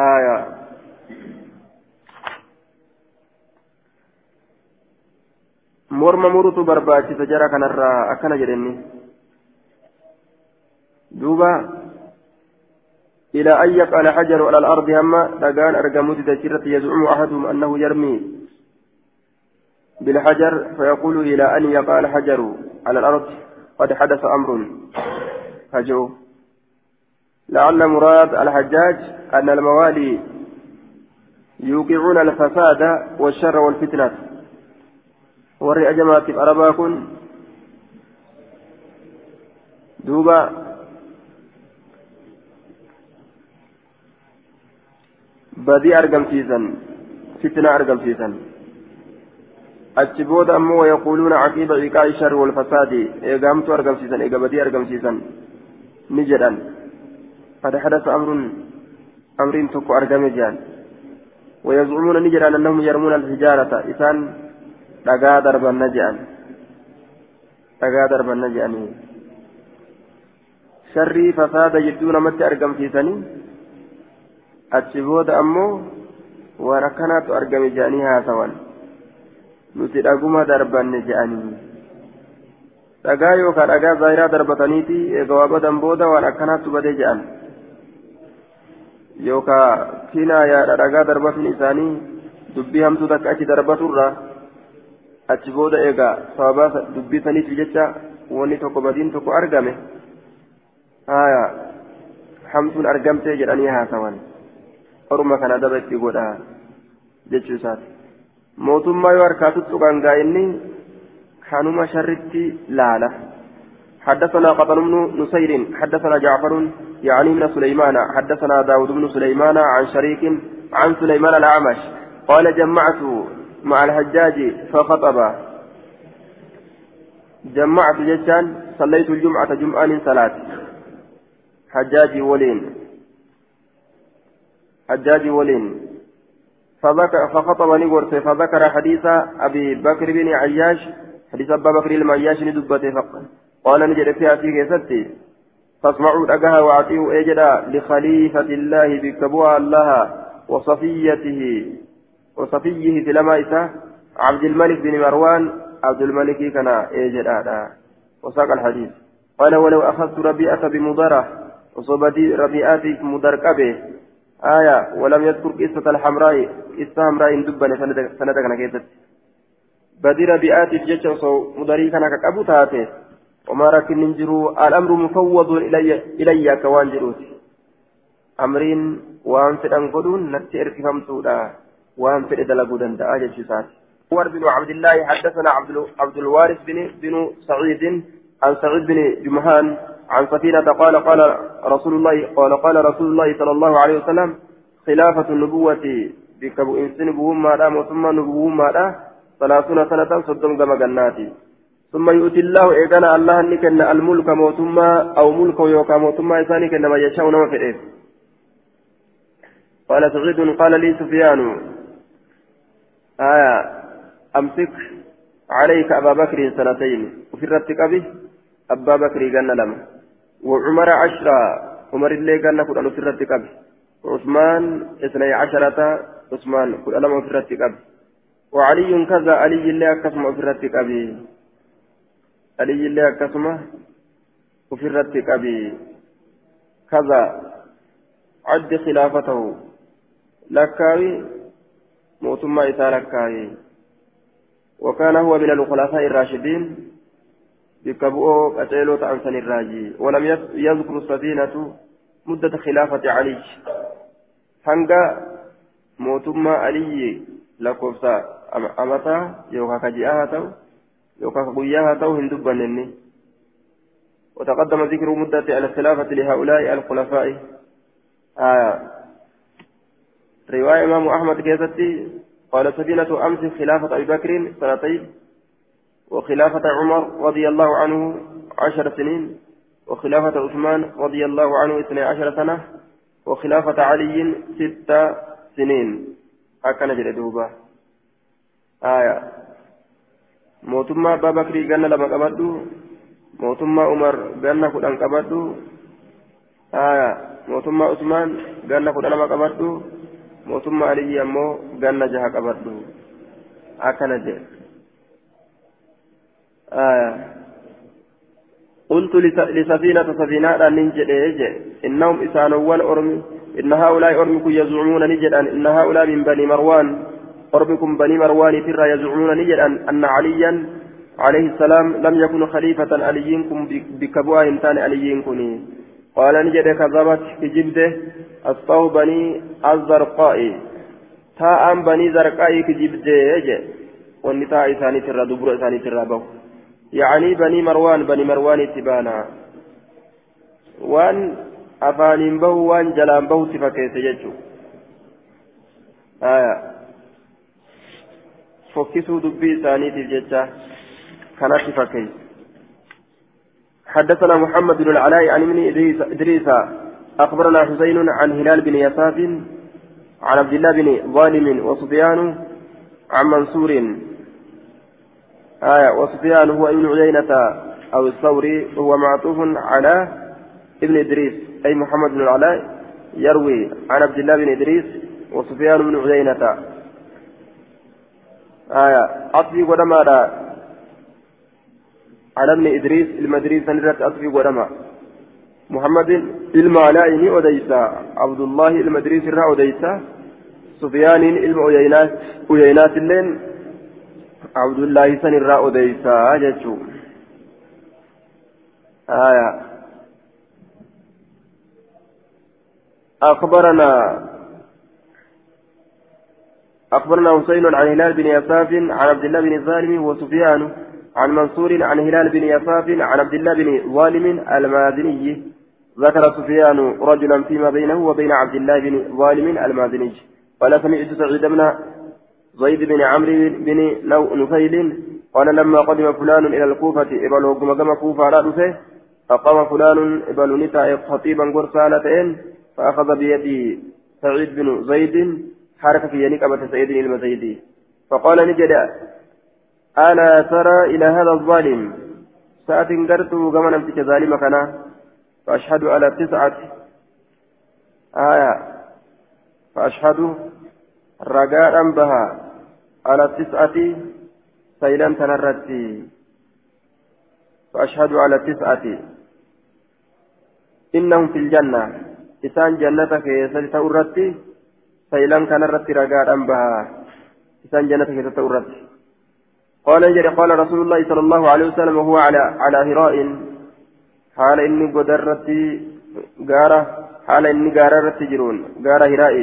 aya morma murutu barbaachisa jara kanarraa akkana jedhenni. Duuba إلى أن يقع الحجر على الأرض هما دقان أرقموت تجرة يزعم أحدهم أنه يرمي بالحجر فيقول إلى أن يقع الحجر على الأرض قد حدث أمر فجو لعل مراد الحجاج أن الموالي يوقعون الفساد والشر والفتنة ورئ جماعة أرباكن دوبا badii argamsiisan fitna argamsiisan achi booda ammoo wayaquuluuna caqiiba ciqaa'i sharri walfasaadi eegaamtu argamsiisan eega badii argamsiisan ni jedhan qad hadasa amrun amriin tokko argame jedhan ويزعمون نجرا أنهم يرمون الحجارة إسان نجأن دقا دربا نجأن شري فساد جدون متى أرقم في سنين achi booda ammoo waan akkanaatu argame jedhanii haasawan nuti dhaguma darbanne jedhanii dhagaa yookaan dhagaa zaahiraa darbataniiti eega waa badan booda waan akkanaatu badee jedhan yookaan kinaa yaadha dhagaa darbatuun isaanii dubbii hamtuu takka achi darbaturra achi booda eega sababaa dubbii saniif jecha wanni tokko badiin tokko argame haya hamtuun argamtee jedhanii haasawan. orma kana daba itti godha jechuu isaati mootummaa yoo harkaa tuttuqan gaa inni kanuma sharritti laala حدثنا قطن بن نسير حدثنا جعفر يعني من سليمان حدثنا داود بن سليمان عن شريك عن سليمان الأعمش قال جمعت مع الحجاج فخطب. جمعت جشان صليت الجمعة جمعة صلاة حجاج ولين. حجاج ولين. فخطبني ورث فذكر حديث أبي بكر بن عياش حديث أبا بكر المعياش ندبته فقط. قال نجد فيها في كيستي فاسمعوا أجها وأعطيه أجدا لخليفة الله بكبوها الله وصفيته. وصفيه في لما عبد الملك بن مروان عبد الملك كان أجدا وساق الحديث. قال ولو أخذت ربيعة بمضرة وصبتي ربيعتي مدركبه آية ولم يذكر قصة الحمراء قصة حمراء دبن سنة كان كيست بدر بآت الجيش مدري كان كأبو تاتي. وما ركن ننجروا الأمر مفوض إلي إلي كوان جروتي أمرين وان فدان قدون نتي إركفم سودا. وان فد دلقو دندا آجة شسات عمر بن عبد الله حدثنا عبد عبد الوارث بن بن سعيد عن سعيد بن جمهان عن سفينة قال قال رسول الله قال قال رسول الله صلى الله عليه وسلم خلافة النبوة بكبو إنسان بهم ما ثم نبوهم ما ثلاثون سنة صدم كما جناتي. ثم يؤتي الله إيقانا الله نكن الملك موتما أو ملك يوكا موتما إساني كنما يشاء نما فئه. قال سعيد قال لي سفيان آية أمسك عليك أبا بكر سنتين وفي الرتك أبي أبا بكر قلنا لما. وعمر عشرة عمر اللي قلنا كل في الرتك أبي وعثمان اثني عشرة عثمان كل لما في الرتك أبي وعلي كذا علي اللي أكسم في الرتك أبي علي اللي أكسم وفي الرتك أبي كذا عد خلافته. لكاوي موتما إسا لكاوي وكان هو من الخلفاء الراشدين بكبؤه قتيلو تأنسن الراجي ولم يذكر السفينة مدة خلافة علي هنگا موتما علي لكوفسا أمتا يوكا كجئها تو يوكا كقوياها تو هندبا وتقدم ذكر مدة الخلافة لهؤلاء الخلفاء آية رواية إمام أحمد كيستي قال سفينة أمس خلافة أبي بكر سنتين وخلافة عمر رضي الله عنه عشر سنين وخلافة عثمان رضي الله عنه اثني عشر سنة وخلافة علي ست سنين. هكذا جل دوبا. آية. موتما أبا بكر قلنا لما قبضوا موتما عمر قلنا كدن قبضوا. آية. mootummaa usmaan ganna kudha lama qabadhu mootummaa aliyyi ammoo ganna jaha qabadhu. Akkana jedhe. قلت لسفينة سفينة ننجد إنهم إسانوان أرمي إن هؤلاء أرمكم يزعمون نجدا إن هؤلاء من بني مروان أرمكم بني مروان ترى يزعمون نجدا أن عليا عليه السلام لم يكن خليفة عليينكم بكبوها إنسان عليينكم قال نجد كذبت كجبده أصطاه بني الزرقاء. تاء بني زرقاء كجبده يجي. والنتاء إساني ترى دبر إساني ترى بو. يعني بني مروان بني مروان تبانا وان أفان به وان جلان به سفكيت يجو آية. فكسوا دبي إساني تججا كانت سفكيت حدثنا محمد بن العلاء عن ابن إدريس أخبرنا حسين عن هلال بن يساف عن عبد الله بن ظالم وسفيان عن منصور. آية وسفيان هو ابن عيينة أو الثوري وهو معطوف على ابن إدريس أي محمد بن العلاء يروي عن عبد الله بن إدريس وسفيان بن عيينة. آية أطفي ودمارا على ابن إدريس المدريس سنرت أطفي ودما محمد المعلائي أديسا عبد الله المدريس الرا أديسا سفيان أيينات أيينات اللين. عبد الله سن الرا أديسا جتشو آية. أخبرنا أخبرنا حسين عن هلال بن يساف عن عبد الله بن سالم وسفيان عن منصور عن هلال بن يساف عن عبد الله بن ظالم المازني. ذكر سفيان رجلا فيما بينه وبين عبد الله بن ظالم المازني. قال سمعت سعيد بن زيد بن عمرو بن نفيل قال لما قدم فلان إلى الكوفة ابلغ كما كوفة رأسه فقام فلان ابن نتا خطيبا قرصالتين فأخذ بيده سعيد بن زيد حركه في ينك ابا سعيد المزيدي فقال نجد ألا ترى إلى هذا الظالم؟ ساعة قرت كما نمتك ظالم كنا. فأشهد على تسعة. آية. فأشهد رجاء بها على تسعة سيلان تنرتي. فأشهد على تسعة. إنهم في الجنة. إسان جنتك يسلت سيلان كنرتي رجاء بها إسان جنتك يسلت قال جري قال رسول الله صلى الله عليه وسلم وهو على على هراء. حال إني قدرتي غارة. حال إني غارة جرون. غارة هراء.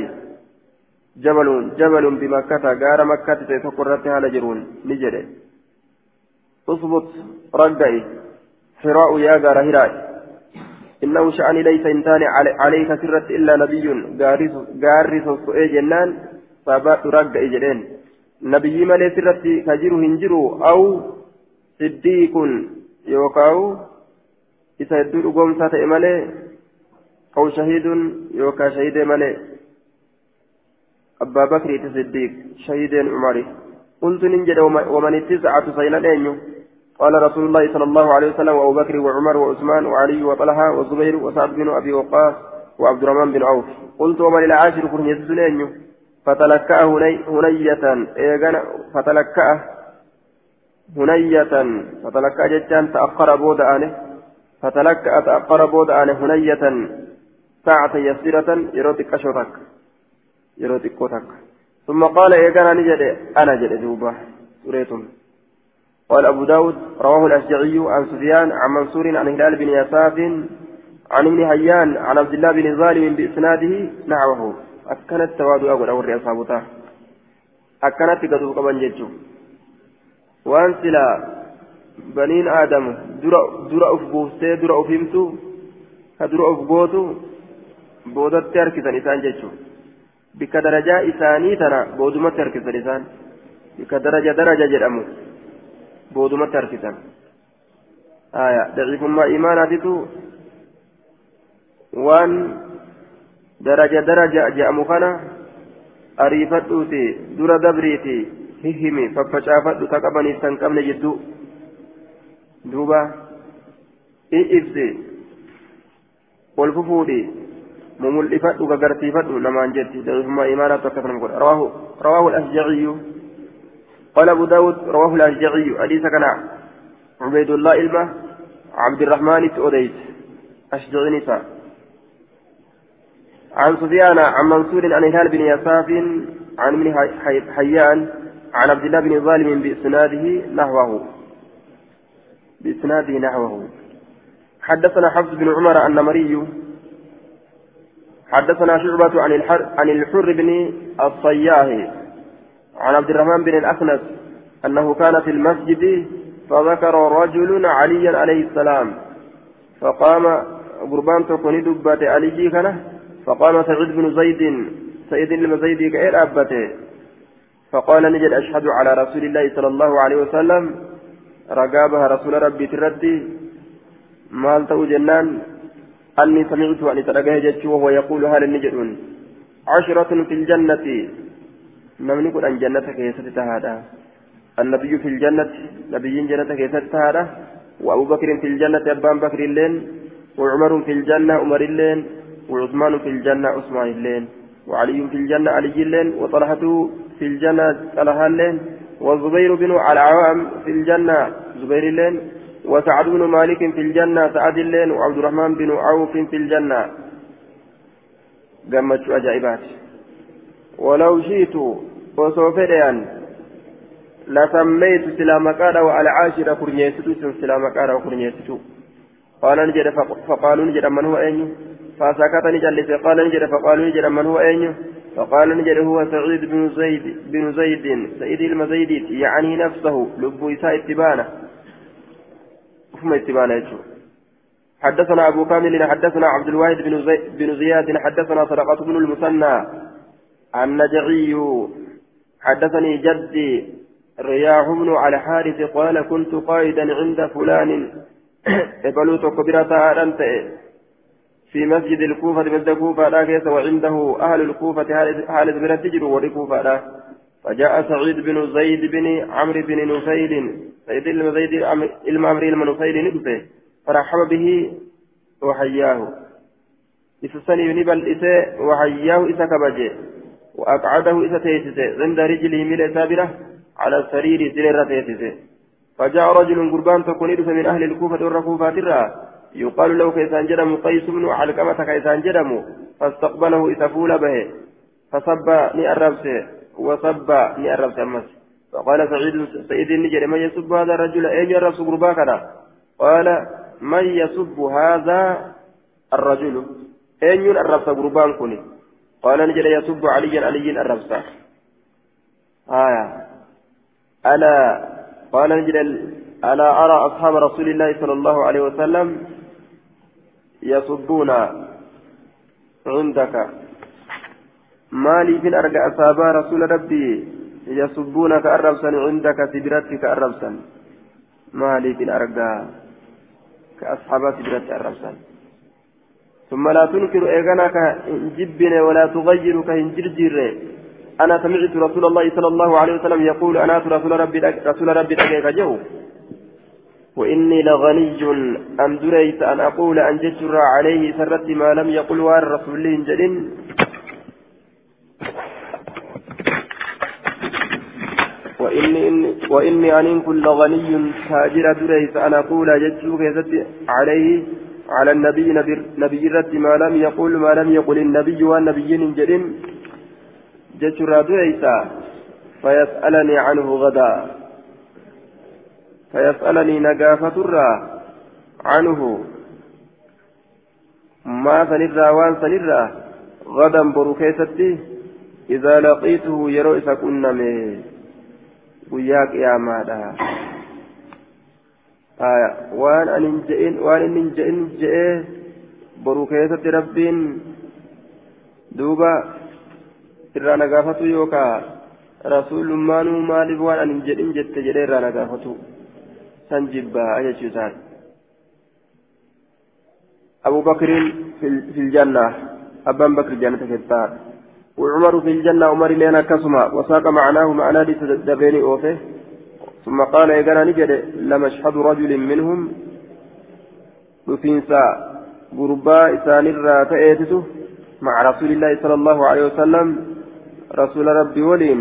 جبل جبل بمكة. غارة مكة تتقرت حال جرون. نجري اثبت رقعي. هراء يا غارة هراء. إنه شأن ليس إنسان عليك سرت إلا نبي. غارس غارس جنان. فبات رقعي جرين sirratti ka jiru hin jiru? Aw siddiiqun yookaan isa hedduu dhugoomsaa ta'e malee? Aw shahiidun yookaan shahidee malee? أبا بكر الصديق شهيد عمر قلت ننجد ومن التسعة سينا أينو قال رسول الله صلى الله عليه وسلم وأبو بكر وعمر وعثمان وعلي وطلحة وزبير وسعد بن أبي وقاص وعبد الرحمن بن عوف قلت ومن العاشر كن يسسن فتلكأ هنية إيغانا فتلكأ هنية فتلكأ جتان تأخر بود آنه فتلكأ تأخر بود آنه هنية ساعة يسيرة يروتك أشوتك يروتك كوتك. ثم قال إيغانا نجد أنا جد دوبا سوريتم. قال أبو داود رواه الأشجعي عن سفيان عن منصور عن هلال بن يساف عن ابن هيان عن عبد الله بن ظالم بإسناده نحوه. أكنت توادو أقول أوري أصحابته أكنت قدو قبن جيتشو وأن سلا بنين آدم درا درا أف بوستي درا أفهمتو كدرا أف بوتو بودت تركزا إسان جيتشو بك درجة إساني تنا بودما تركزا إسان بك درجة درجة جرأمو بودما تركزا آية ضعيف ما إيماناتي waan daraja daraja je'amu kana ariifadhuuti dura dabriiti hihimi faffacaafadhu ta qabaniif tan qabne jidduu duuba i ibsi ol fufuudhi mumul'ifadhu gagarsiifadhu namaan jetti daciifummaa imaanaatu akkasuma godha rawaahu al-ashjaciyu قال أبو داود رواه الأشجعي حديث كان عبيد الله إلمة عبد الرحمن أوديت أشجعي نساء عن سفيان عن منصور عن هلال بن يساف عن ابن حيان عن عبد الله بن ظالم بإسناده نحوه. بإسناده نحوه. حدثنا حفص بن عمر النمري. حدثنا شعبة عن الحر عن الحر بن الصياه عن عبد الرحمن بن الأخنس أنه كان في المسجد فذكر رجل عليا عليه السلام. فقام قربان تكوني دبات علي كان فقام سعيد بن زيد سيد زيد كأير أبته. فقال نجد أشهد على رسول الله صلى الله عليه وسلم. رقابها رسول ربي تردي مال تو جنان. أني سمعت أن ترقه وهو يقول هل النجدون عشرة في الجنة. نمني كن أن جنة كيست هذا النبي في الجنة نبي جنة كيست هذا وأبو بكر في الجنة أبان بكر اللين. وعمر في الجنة عمر اللين. وعثمان في الجنة عثمان اللين وعلي في الجنة علي اللين وطلحة في الجنة طلحة اللين والزبير بن العوام في الجنة زبير اللين وسعد بن مالك في الجنة سعد اللين وعبد الرحمن بن عوف في الجنة. قمت أجائبات. ولو شئت وسوفديان لسميت سلام قال وعلى عاشرة كرنيستو سلام قال وكرنيستو. قال نجد فقالوا نجد من هو أين؟ فسكتني جلس قال نجد فقالوا نجد من هو أين؟ فقال نجد هو سعيد بن زيد بن زيد سيد المزيد يعني نفسه لب إساء اتبانه. ثم اتبانه حدثنا أبو كامل حدثنا عبد الواحد بن, زي بن زياد حدثنا صدقة بن المثنى النجعي. حدثني جدي رياح بن على حارث قال كنت قائدا عند فلان. قبلوا تكبرة أنت في مسجد الكوفة مسجد الكوفة لا كيس وعنده أهل الكوفة حال بن تجر ولكوفة فجاء سعيد بن زيد بن عمرو بن نفيل سيد بن زيد المعمري المنفيل نبته فرحب به وحياه. إسسني نبل إساء وحياه إسا كبجي وأقعده إسا تيسسه عند رجله من سابرة على سرير تيسسه فجاء رجل قربان تكون من أهل الكوفة والركوفات الرّا يقال له كيسان جرم قيس بن علقمة كيسان جرم فاستقبله إسفول به فصب نأربسه وصب نأربسه أمس. فقال سعيد سعيد النجر من يسب هذا الرجل؟ أين يربس قرباكنا قال من يسب هذا الرجل؟ أين يربس قربان كني قال نجر يسب علي علي الربسة آية. ألا؟ قال نجر ألا أرى أصحاب رسول الله صلى الله عليه وسلم يصدون عندك. مالي في أرجع أصحاب رسول ربي يصدونك أربسا عندك سدرتك أربسا. مالي في أرجع كأصحاب سدرتك أربسا. ثم لا تنكر إيغانا كهنجبن ولا تغير كهنجرجر أنا سمعت رسول الله صلى الله عليه وسلم يقول أنا رسول ربي رسول ربي جو وإني لغني أن دريت أن أقول أن جسر عليه سرت ما لم يقل وار رسول جل. وإني وإني أن كل غني تاجر دريت أن أقول جسر عليه على النبي نبي, رت ما لم يقل ما لم يقل النبي والنبي جل. جسر دريت فيسألني عنه غدا. فيسألني نقافة الرا عنه. ما سنرى وان سنرى غدا بركيستي إذا لقيته يرو إذا كنا وياك يا ماذا آية وان أن جئن وان إن جئن جئ بركيستي ربين. دوبا irraa nagaafatu yookaa rasuulummaanuu maaliif waan ani hin jedhin jette jedhee irraa nagaafatu san jibbaa jechuutaan في, في الجنة أبان بكر جنة كتاب وعمر في الجنة عمر لنا كسما وساق معناه معنى دبيني أوفه. ثم قال يا نجد لمشهد رجل منهم. نفينسا غرباء إسان الراتئته مع رسول الله صلى الله عليه وسلم رسول ربي ولين.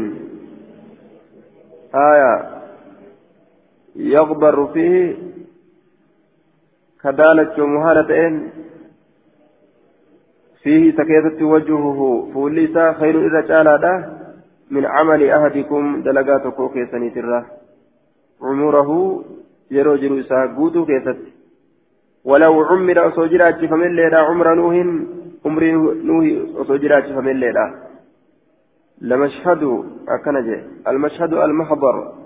آية. يغبر فيه كذلك مهالتين فيه تكيست وجهه. فوليسا خير إذا جالادا من عمل أحدكم دلقاتكو كيسني ترى. عمره يرو جرو إسا قوتو كيست. ولو عمر أصوجرات فمن ليلا عمر نوح عمر نوح أصوجرات فمن ليلا لمشهد أكنجي المشهد المحضر.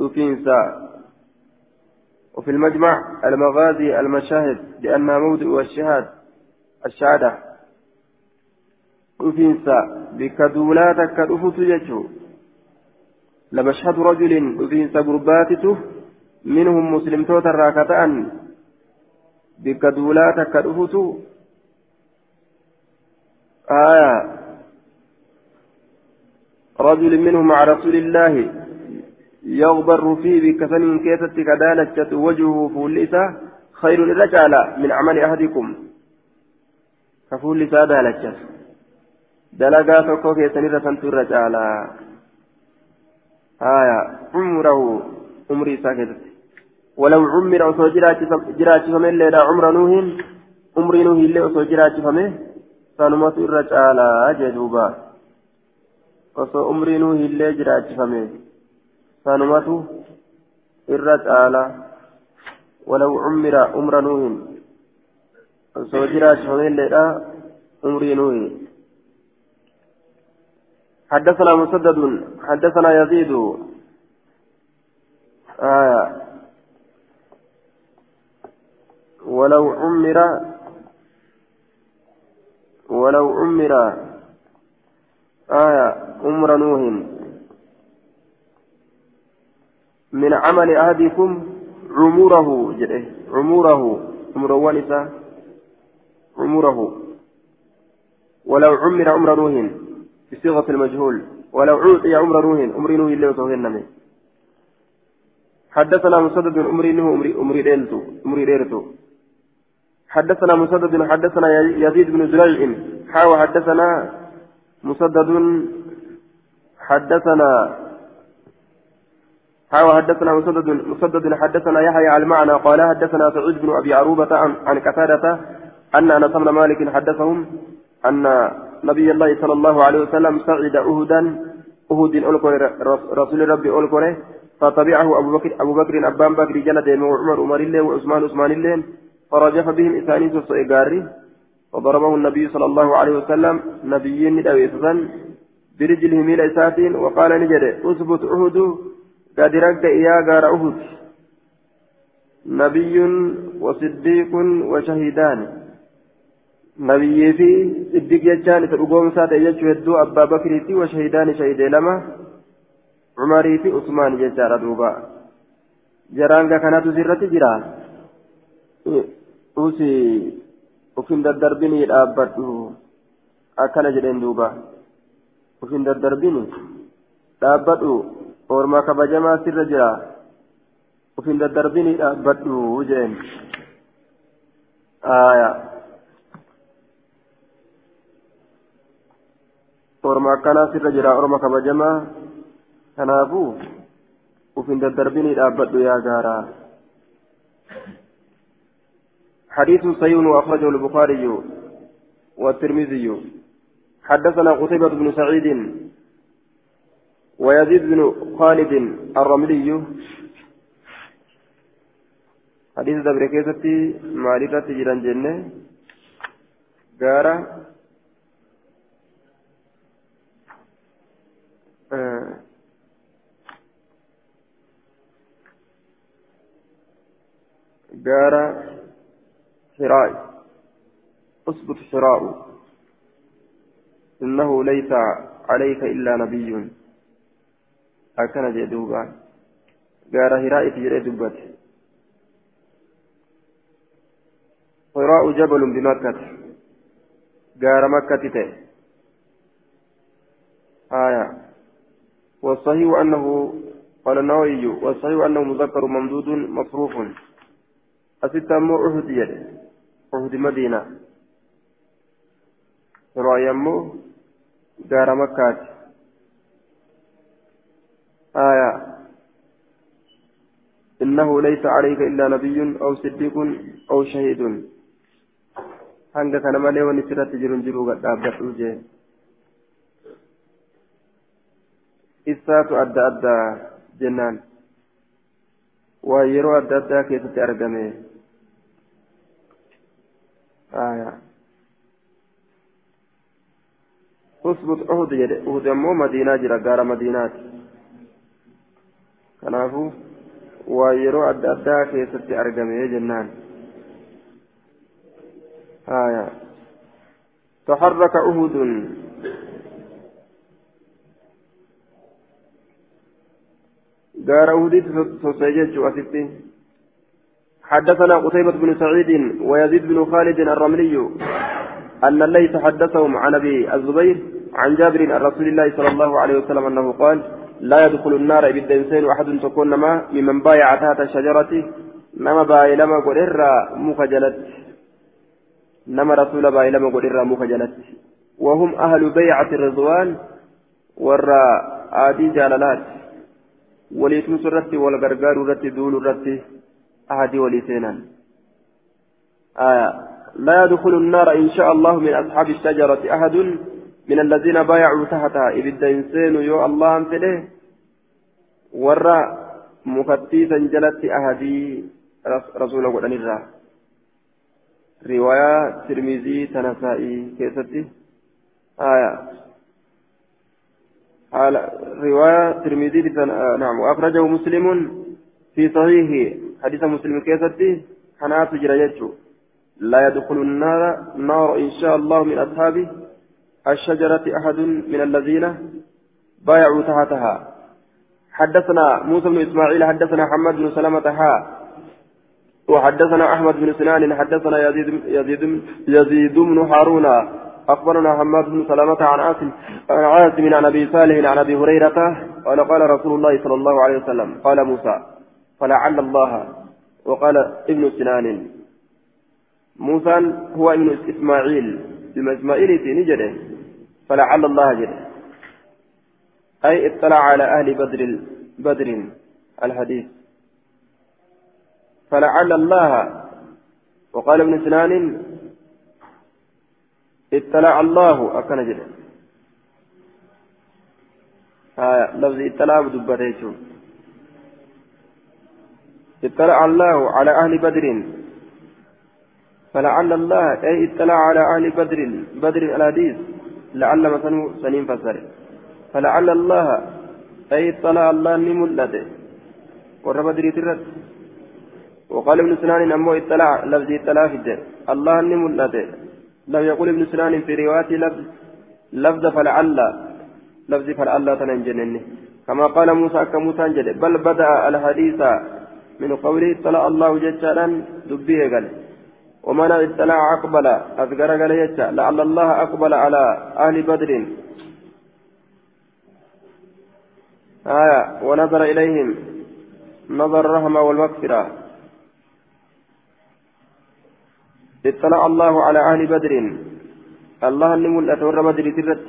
وفينسا وفي المجمع المغازي المشاهد لأنها موضع الشهاد الشهادة. وفينسا بكدولاتك كدفت يجو لمشهد رجل وفينسا قرباتته منهم مسلم توتر راكتان. بكدولاتك كدفت آية. رجل منهم مع رسول الله يغبر فيه بكفن كيست كدالة وجهه فوليسا خير الرجال من عمل أحدكم. كفوليسا دالة دلقا فكو كيسن رسنت الرجال آية عمره عمري ساكتت. ولو عمر أصو جراتي فمن ليلا عمر نوح عمري نوح اللي أصو جراتي فمن سنمت الرجال جدوبا. osoo umrii nuhi illee jiraachifame sanumatu irra caala walaw cummira umra nuuhin osoo jiraachifame illeedha umrii nuhi حدثنا مسدد حدثنا يزيد آية ولو عمر ولو عمر آية عمر نوح من عمل أحدكم عمره جده عمره عمر ونساء عمره ولو عمر عمر نوح بصيغة المجهول. ولو أعطي عمر نوح عمر نوح اللي وصفه حدثنا مسدد عمري نوح عمري عمري ديلتو عمري ديرتو. حدثنا مسدد حدثنا يزيد بن زريع. حاوى حدثنا مسدد حدثنا حاوى حدثنا مسدد مسدد حدثنا يحيى على المعنى قال حدثنا سعيد بن أبي عروبة عن, عن قتادة أن أنس بن مالك حدثهم أن نبي الله صلى الله عليه وسلم صعد اهدا أهد رسول ربي اولكره فتبعه أبو بكر أبو بكر أبان بكر جلد وعمر عمر الله وعثمان عثمان الله فرجف بهم اسانيس الصيغاري وضربه النبي صلى الله عليه وسلم نبيين ندويسا برجله ميل إساتين وقال نجد اثبت أهد قد رقد إيا غار أهد نبي وصديق وشهيدان نبي في صديق يجان تقوم سات يجو هدو أبا بكر وشهيدان شهيد لما عمري في عثمان يجار دوبا جرانغا كانت زرة جرا أوسي ufin daddarbinii dhaabbadhu akkana jedheen duuba. Ufin daddarbini dhaabbadhu ormaa kabajamaa sirra jira ufin daddarbini dhaabbadhu jeen aya orma akkanaa sirra jira orma kabajamaa kanaafuu ufin daddarbini dhaabbadhu yaa gaaraa حديث صحيح وأخرجه البخاري والترمذي حدثنا قتيبة بن سعيد ويزيد بن خالد الرملي. حديث دبر كيستي مالكة جيران جنة. غارة. آه. غارة. حراء. أثبت حراء. إنه ليس عليك إلا نبي. أكن جدوبا غارة حراء تجري دبته حراء جبل بمكة غار مكة تي آية والصحيح أنه قال النووي والصحيح أنه مذكر ممدود مصروف أستة أمو أهد يد أهد مدينة حراء يمو غار مكة آية إنه ليس عليك إلا نبي أو صديق أو شهيد sirratti jiru hin jiru dhaabbadhu jee isaatu adda addaa jennaan waa yeroo adda addaa keessatti argame usbut uhud jedhe uhud ammoo madiinaa jira gaara madiinaati kanaafuu waa yeroo adda addaa keessatti argame jennaan. آية تحرك أهود دار أهود تسجج وستين حدثنا قتيبة بن سعيد ويزيد بن خالد الرملي أن الليث حدثهم عن أبي الزبير عن جابر عن رسول الله صلى الله عليه وسلم أنه قال لا يدخل النار بالدنسين وأحد تكون ما ممن بايع تحت الشجرة نما بايع لما قل مخجلت نما رسول الله لما قل الراموك جلت. وهم أهل بيعة الرضوان ورا آدي جالالات وليتم سرتي والغرغار رتي دول رتي أهدي وليتينا. آية لا يدخل النار إن شاء الله من أصحاب الشجرة أحد. من الذين بايعوا تحتها. إذ الدينسين يو الله أنفله. ورا مفتيسا جلت أهدي رسول الله رواية ترمذي تنسائي. كيستي؟ آية. رواية ترمذي آه، نعم. وأخرجه مسلم في صحيح حديث مسلم كيستي؟ حنات جريته لا يدخل النار نار إن شاء الله من أصحاب الشجرة أحد من الذين بايعوا تحتها. حدثنا موسى بن إسماعيل حدثنا محمد بن سلمة حا وحدثنا أحمد بن سنان حدثنا يزيد يزيد يزيد بن هارون. أخبرنا حماد بن سلامة عن عاصم عن عاصم عن أبي صالح عن أبي هريرة قال قال رسول الله صلى الله عليه وسلم قال موسى فلعل الله. وقال ابن سنان موسى هو ابن إسماعيل. إسماعيل نجده فلعل الله جده. أي اطلع على أهل بدر بدر الحديث. فلعل الله وقال ابن سنان اطلع الله أكن جل آه لفظ اطلاع دبريته اطلع الله على أهل بدر فلعل الله أي اطلع على أهل بدر بدر الحديث لعل مثلا سنين فسر. فلعل الله أي اطلع الله نملته ورب بدر ترد وقال ابن سنان أمو اطلع لفظ اطلع في الدين. الله أني ملته لم يقول ابن سنان في رواية لفظ لفظ فلعل لفظ فلعل تنجنني كما قال موسى كموسى بل بدأ الحديث من قوله اطلع الله ججالا دبيه قال ومن اطلع أقبل أذكر قال لعل الله أقبل على أهل بدر. آية ونظر إليهم نظر الرحمة والمغفرة. اطلع الله على أهل بدر. الله نمل أتور بدر ترت.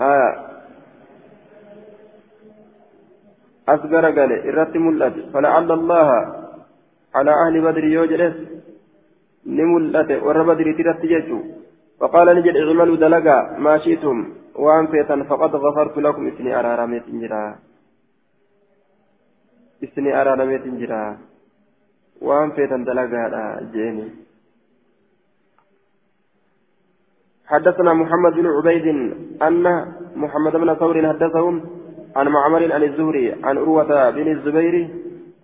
آية أصغر قال إرت ملت فلعل الله على أهل بدر يوجد نملت ور بدر ترت جيتو فقال نجد اعملوا دلقا ما شئتم وان فيتا فقد غفرت لكم اسني أرارميت انجرا اسني أرارميت انجرا وان فيتا دلقا جيني حدثنا محمد بن عبيد أن محمد بن ثور حدثهم عن معمر عن الزهري عن عروة بن الزبير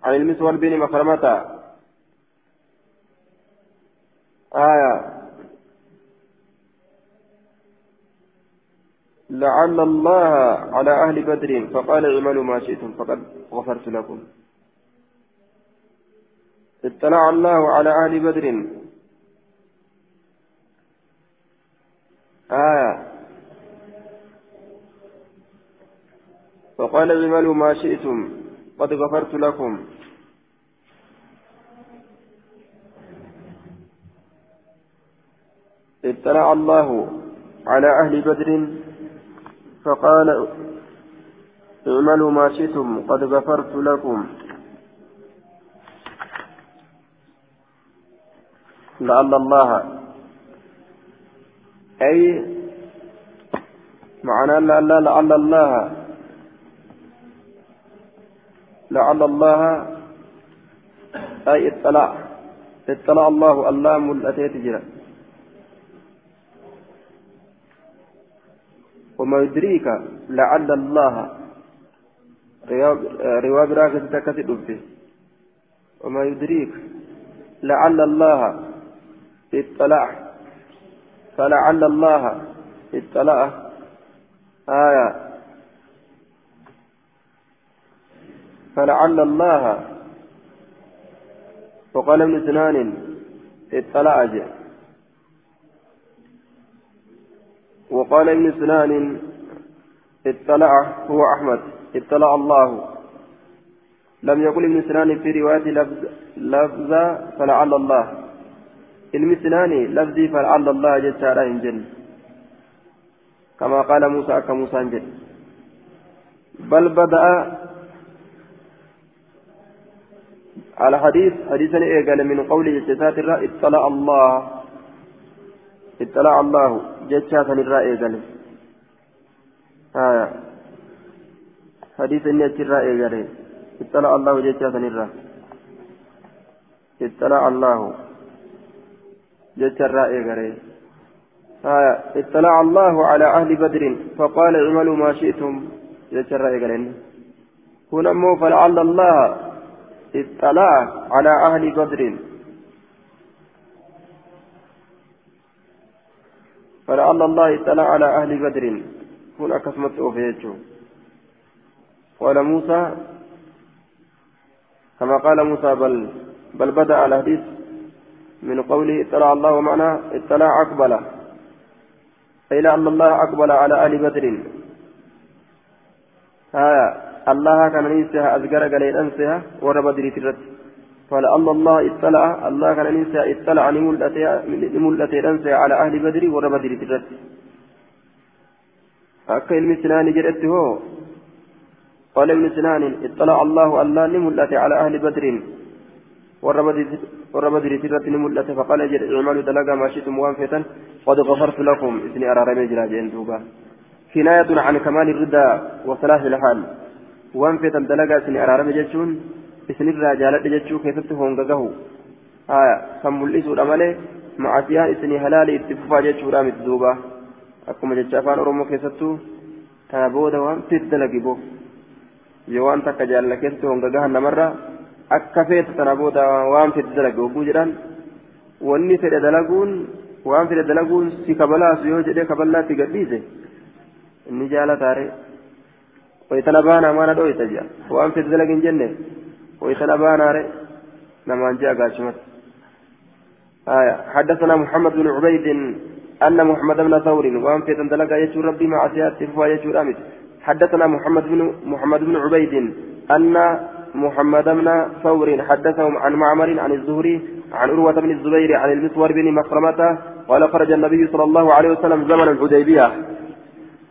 عن المسور بن مخرمة آية. لعل الله على أهل بدر فقال اعملوا ما شئتم فقد غفرت لكم. اطلع الله على أهل بدر. آية. فقال اعملوا ما شئتم قد غفرت لكم. اطلع الله على أهل بدر فقال اعملوا ما شئتم قد غفرت لكم. لعل الله. أي معنى لعل لعل الله. لعل الله. أي اطلع اطلع الله الله ملأتيت جرا وما يدريك لعل الله رواية براكة تكتب به وما يدريك لعل الله اطلع. فلعل الله اطلع. آية. فلعل الله وقال ابن سنان اطلع أجل وقال ابن سنان اطلع هو أحمد اطلع الله. لم يقل ابن سنان في رواية لفظ لفظ فلعل الله. ابن سنان لفظي فلعل الله جل إن كما قال موسى كموسى جل بل بدأ على حديث حديثا إيقال من قوله جسات اطلع الله. اطلع الله جتشا سنرى إيقال آية حديث إني أتشرى إيقال اطلع الله جتشا سنرى اطلع الله جتشا إيقال آية اطلع الله على أهل بدر فقال اعملوا ما شئتم جتشا إيقال هنا مو فلعل الله اطلع على أهل بدر. فلعل الله اطلع على أهل بدر. هنا كسمت أوفيتشو قال موسى كما قال موسى بل بل بدأ الحديث من قوله اطلع الله ومعنى اطلع أقبل. أي لأن الله أقبل على أهل بدر. آية الله كان ننسها أذكر قليل أنسها ورى بدر ترت فلأن الله اطلع الله كان ننسها اطلع نملتي أنسها على أهل بدر ورى بدر ترت أكا علم سنان جرأت هو. قال ابن سنان اطلع الله الله نملتي على أهل بدر. ورى بدر ترت نملتي فقال جل اعملوا دلقا ما شئتم وانفتا قد غفرت لكم. إذن أرى رمي جلا جين دوبا. كناية عن كمال الردى وصلاح الحال. waan feetan dalagaa isin araarame jechuun isinirraa jaaladhe jechuu keessatti hongagahu haya kan mul'isuudha malee macasiyaan isinii halaali itti fufaa jechuudha miti duuba akkuma jecha afaan oromoo keessattuu tana booda waan dalagi bo yoo waan takka jaalala keessatti hongagahan namarraa akka feeta tana booda waan feet dalagi hogguu jedhan wanni fedhe dalaguun waan fedhe dalaguun si kabalaasu yoo jedhee kaballaatti gadhiise inni jaalataare ويتنا بانا ما ندعو يتجا وأن في الزلق جنة ويتنا بانا ري. نمان جاء قاشمت آية. حدثنا محمد بن عبيد أن محمد بن ثور وأن في تندلق يجو ربي مع سيات فوا يجو رامت حدثنا محمد بن محمد بن عبيد أن محمد بن ثور حدثهم عن معمر عن الزهري عن عروة بن الزبير عن المسور بن مخرمة قال خرج النبي صلى الله عليه وسلم زمن الحديبية.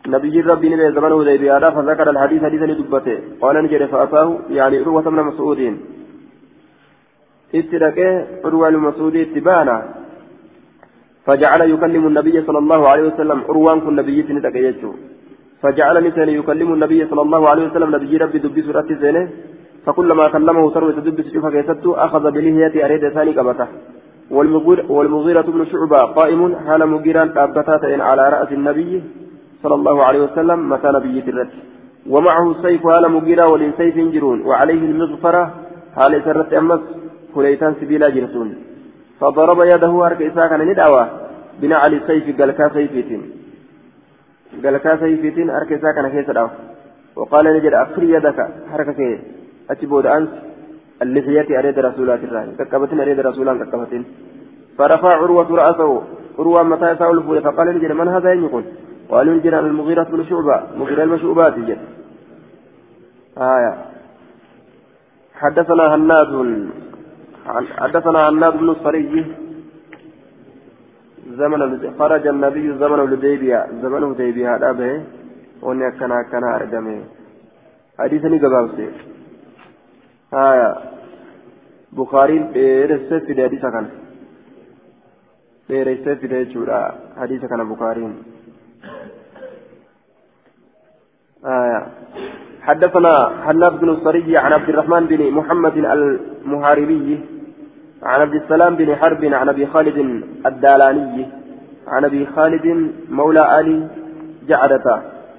نبي ربي نبي زمن الحديبية فذكر الحديث حديثا دبته. قال نجد فأتاه يعني عروة بن مسعود اتركه عروة المسعود اتبانا فجعل يكلم النبي صلى الله عليه وسلم عروان كن نبي تنتقيته فجعل مثلا يكلم النبي صلى الله عليه وسلم نبي ربي دبس رأتي زينه فكلما كلمه تروي تدبس شوفا كيسته أخذ بلهية أريد ثاني قبته والمغيرة بن شعبة قائم حال مغيرا أبتات على رأس النبي. صلى الله عليه وسلم متى نبي الرد ومعه السيف حال مغيرة وللسيف جرون وعليه المغفرة حال سرت أمس كليتان سبيلا جرسون. فضرب يده هرك إساكا ندعوة. بناء على السيف قال كا سيفيتين. قال كا سيفيتين هرك إساكا كيس وقال نجد أخر يدك. حركة أتبود أنت. اللحية أريد رسولات الراني ككبتين أريد رسولان ككبتين فرفع عروة رأسه. عروة متى يسأل فقال نجد من هذا يقول قال نجد المغيرة بن شعبة مغيرة المشعوبات جد. آية. حدثنا هناد حدثنا هناد بن الصري زمن خرج النبي زمن الهديبية زمن الهديبية هذا به. وني كنا كنا أرجمه حديثني قبل آية. بخاري ديرسة في حديث كان. ديرسة في حديث كان بخاري. آية. حدثنا حناب بن الصري عن عبد الرحمن بن محمد المحاربي عن عبد السلام بن حرب عن أبي خالد الدالاني عن أبي خالد مولى علي جعدة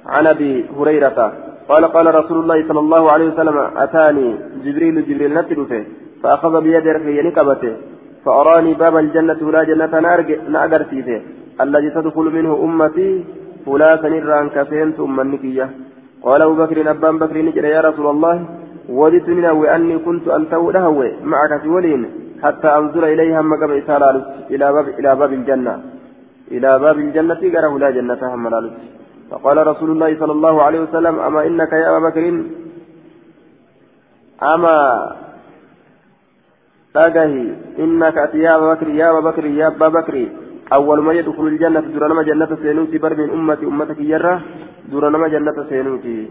عن أبي هريرة. قال قال رسول الله صلى الله عليه وسلم أتاني جبريل جبريل نتلفه فأخذ بيد رفيه نكبته فأراني باب الجنة لا جنة نأجرتيته الذي تدخل منه أمتي فلا سنران كفين ثم النكية قال أبو بكر أبان بكر نجري يا رسول الله وددت من أني كنت أن تولهوي معك في ولين حتى أنظر إليها مقام إسالالت إلى باب إلى باب الجنة إلى باب الجنة قره لا جنة هم فقال رسول الله صلى الله عليه وسلم أما إنك يا أبا بكر؟ أما تاجهي إنك يا أبا بكر يا أبا بكر يا أبا بكر. أول ما يدخل الجنة درنما جنة سينوتي بر من أمتي أمتك يرى درنما جنة سينوتي.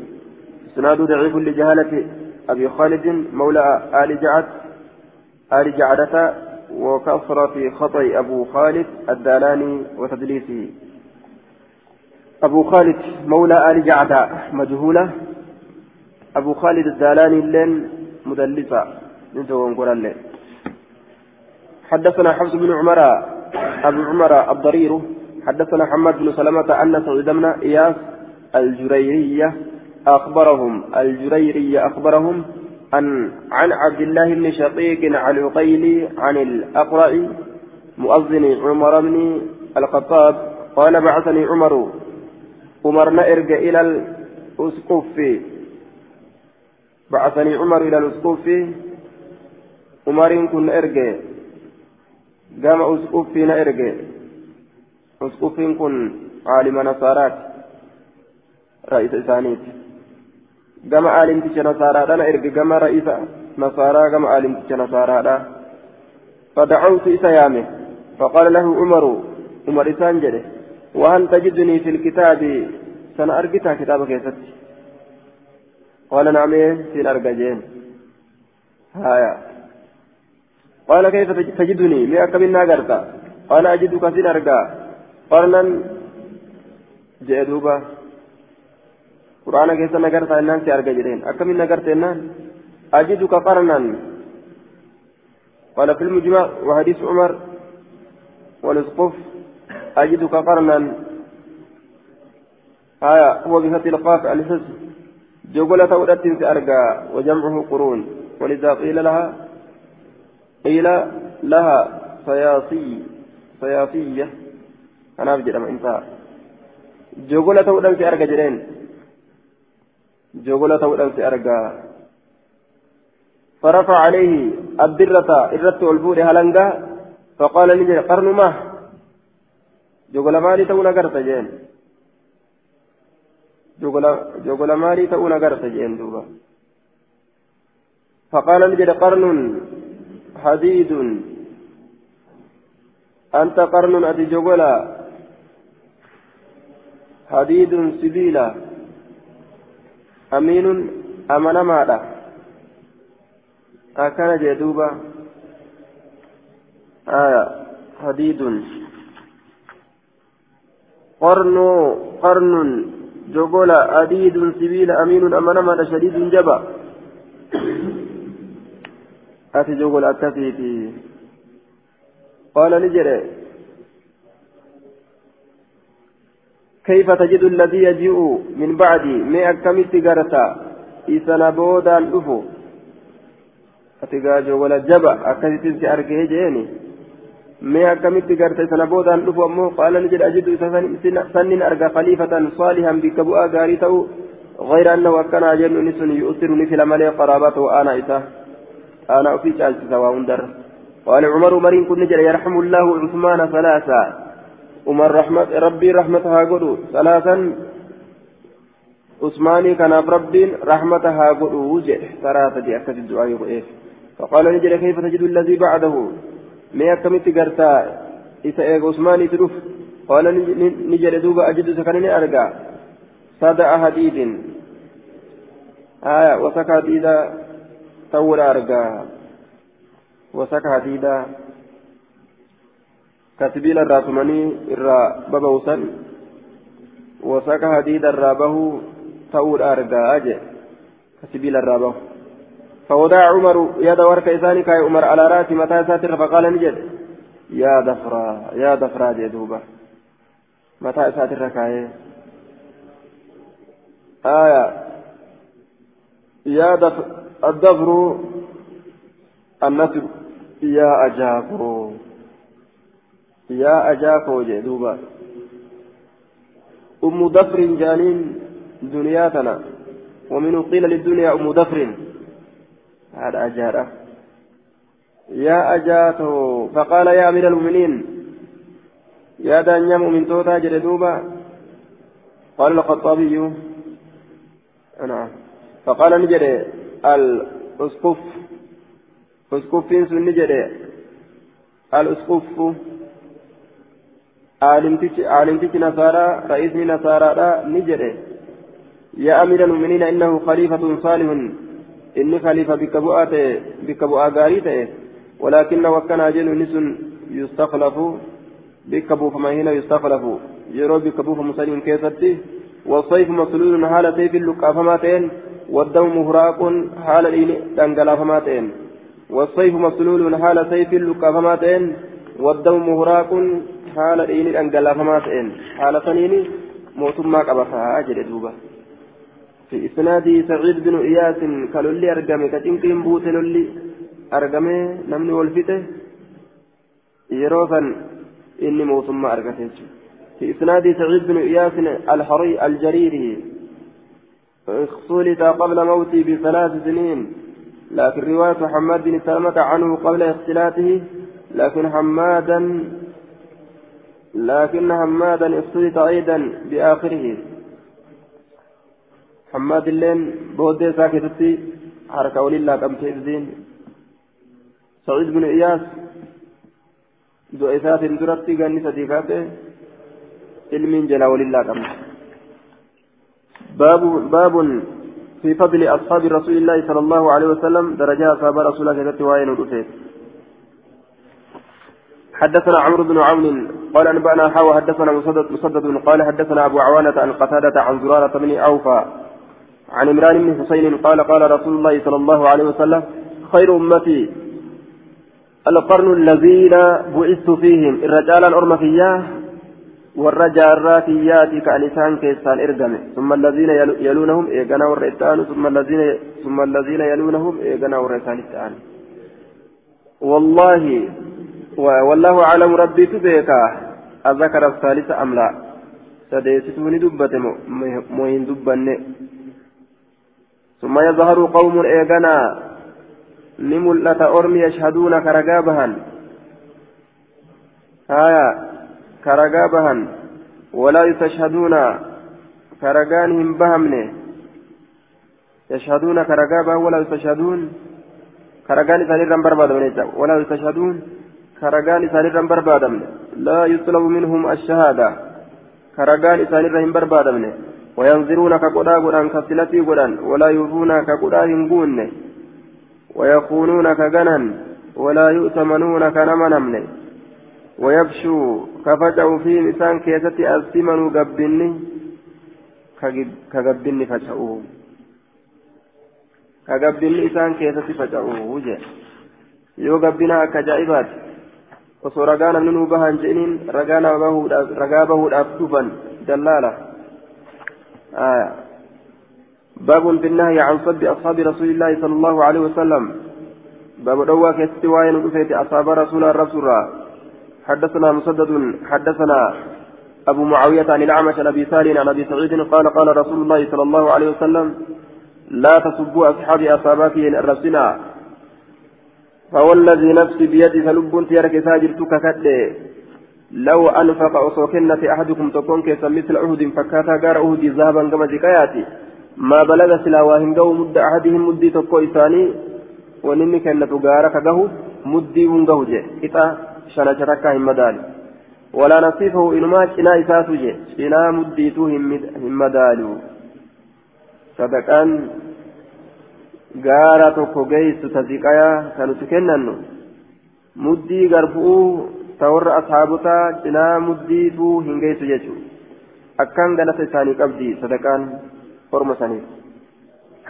إسناد ضعيف لجهالة أبي خالد مولى آل جعد آل جعدة وكثرة خطأ أبو خالد الدالاني وتدليسه. أبو خالد مولى آل جعدة مجهولة. أبو خالد الدالاني لين مدلسة نتوى نقول حدثنا حفص بن عمر أبو عمر الضرير حدثنا حماد بن سلمة أن سعيد بن إياس الجريرية أخبرهم الجريري أخبرهم عن عن عبد الله بن شقيق عن عن الأقرع مؤذن عمر بن الخطاب قال بعثني عمر. عمر ارجع إلى الأسقف. بعثني عمر إلى الأسقف. عمر كن ارجع قام أسقف ارجع أسقف كن عالم نصارات رئيس إسانيت gama aalimticha nasaaraadha na erge gama ra'isa nasaaraa gama aalimticha nasaaraadha فدعوت إسيامه فقال له عمر عمر إسان جده وهل تجدني في الكتاب سنة أرقتها كتابك يا ستي قال نعم سين أرقجين هايا قال كيف تجدني؟ مئة من ناقرتا قال أجدك سين أرقا. قرنا جئ قرآن كيسا نقرت أنان سيارك جرين. أكمل نقرت أنان؟ أجدك قرنا قال في المجمع وحديث عمر والإسقف أجدك قرنا آية هو بفتح القاف الحس جوجلة ودت في أرقى وجمعه قرون. ولذا قيل لها قيل لها صياصي صياصية أنا أبجد من انتهى جوجلة ودت في أرقى جرين. جوغولا تودن أرجع. فرفع عليه الدرة الرت والفور هلنجا. فقال لي قرن ما؟ جوغولا مالي تونا قرت جين. jogola maalii ta'uun agarta jeen duuba فقال نجد قرن حديد. أنت قرن أتي جوغلا. حديد سبيلا. أمين أمن ماذا أكان جدوبا. آية. حديد. قرن قرن جوغولا أديد سبيل أمين أمن ماذا شديد جبا. أتي جوغولا أكثيتي قال نجري كيف تجد الذي يجيء من بعدي ما أكملت قرتا إسنا بودان أفو أتقاجو ولا جبا أكثيتي سأركيه جيني ما أكملت قرتا إسنا بودان أفو أمو قال نجد أجد سنن أرقى خليفة صالحا بكبؤا قاريته غير أنه أكن أجل نسن يؤثرني في العمل قرابته وأنا إساه أنا أفيش أجل سواء درس قال عمر مرين كن نجر يرحم الله عثمان ثلاثة. عمر رحمة ربي رحمتها قدو. ثلاثا. عثماني كان ربي رحمتها قدو. وجه. ثلاثة دي أكد الدعاء يقول فقال نجر كيف تجد الذي بعده؟ ما يكمت قرتا. إذا إيه عثماني تروف قال نجر دوبا أجد سكنني أرقى. صدع حديد. آية وسكى حديدا تول أرقى وسك حديدا كتبيل الراتمني إرى ببوسا وسك حديدا الرابه تقول أرجع أجل كتبيل الرابه فوضع عمر يد ورك إساني كاي عمر على رأس متى ساتر فقال نجد يا دفرا يا دفرا جدوبة متى ساتر آية يا دفر الدفر النسب yaa ajaakoo yaa ajaakoo jee duuba أم دفر جانين دنياتنا ومن قيل للدنيا أم دفر. هذا أجارة يا أجاته فقال يا أمير المؤمنين. يا دانيا مؤمن توتا جلدوبا قال الخطابي. نعم. فقال نجري. الأسقف nasaaraa ra'isni nasaaraadha ni jedhe yaa amiira almu'miniina innahu khaliifatun saalihun inni khaliifa bikka bu'aa ta'e bikka bu'aa gaarii ta'e ولكن وكنا جن نسن يستخلف بك بوفما هنا يستخلف يرو بك بوفما مسلم كيستي والصيف مسلول حال سيف اللقافماتين والدم مهراق حال دنقلافماتين والصيف مسلول حال سيف لقافماتين والدم مهراق حال دين أنقلافماتين حال سنين موتما قبفها أجل دوبا. في إسناد سعيد بن إياس كالولي أرقمي كتنكين بوت لولي أرقمي نمني والفته. يروفا إني موتما أرقتيش في إسناد سعيد بن إياس الحري الجريري اختلط قبل موتي بثلاث سنين. لكن رواية حماد بن سلمة عنه قبل اختلاته لكن حمادا لكن حمادا اختلط أيضا بآخره. حماد اللين بودي ساكتتي حركة ولله كم تئذين سعيد بن إياس دعيسات درتي غني صديقاته علم جلا ولله كم. باب باب في فضل أصحاب رسول الله صلى الله عليه وسلم درجة أصحاب رسول الله كتبت ودفت حدثنا عمرو بن عون قال أنبأنا حاوى حدثنا مسدد مسدد قال حدثنا أبو عوانة عن قتادة عن زرارة بن أوفى عن عمران بن حسين قال قال رسول الله صلى الله عليه وسلم خير أمتي القرن الذين بعثت فيهم الرجال الأرمى فياه ka'an isaan keessaan ergame summa allaziina yaluunahum eeganaa warra itti aanu summa allaziina yaluunahum eeganaa warra isaanitti aanu wallaahi والله أعلم ربي تبيكا أذكر الثالث أم لا سديستوني دبت موين دبن ثم يظهر قوم إيغنا نملة أرمي يشهدون كرقابها آية كرقا بهن ولا يستشهدون كرجان هم بهمنه. يشهدون كرجابا ولا يستشهدون. كرجان ثاني بربادمن ولا يستشهدون كرجان ثاني بربادمن لا يطلب منهم الشهادة. كرجان ثاني هم بربادمن وينظرون كقدا قدان كسلتي قدان. ولا يوفون كقدا هنقون ويخونون كغنن. ولا يؤتمنون كنمنمن ويبشو كفجأوا في لسان كيسة الثمن قبني كقبني فجأوه كقبني لسان كيسة فجأوه وجه. yoo gabbina akka ajaa'ibaati osoo ragaa namni nuu bahan jedhiniin ragaa bahuudhaaf باب في النهي عن صب أصحاب رسول الله صلى الله عليه وسلم. باب دوا كاستواء نفيت أصحاب رسول الرسول حدثنا مسدد حدثنا أبو معاوية عن الأعمش عن أبي سالم عن أبي سعيد قال قال رسول الله صلى الله عليه وسلم لا تسبوا أصحابي أصاباتي الرسنا فوالذي نفسي بيدي فلب تيرك ساجرتك كده. لو أنفق أصوكنة أحدكم تكون كيسا مثل عهد فكاتا غار عهد ذهبا كما ذكاياتي ما بلغ سلا وهنجو مد أحدهم مدي تكو إساني ونمي كنة غارة كغه مدي ونغه جي شنا شركا هم مدال ولا نصيفه إنما شنا إساسو جي شنا مديتو هم مدالو صدقان gaara tokko geessu taziqayaa kan nuti kennannu muddii garbuu ta warra ashaabotaa cinaa muddiituu hin geessu jechuudha akkaan galata isaanii qabdi sadaqaan horma saniif.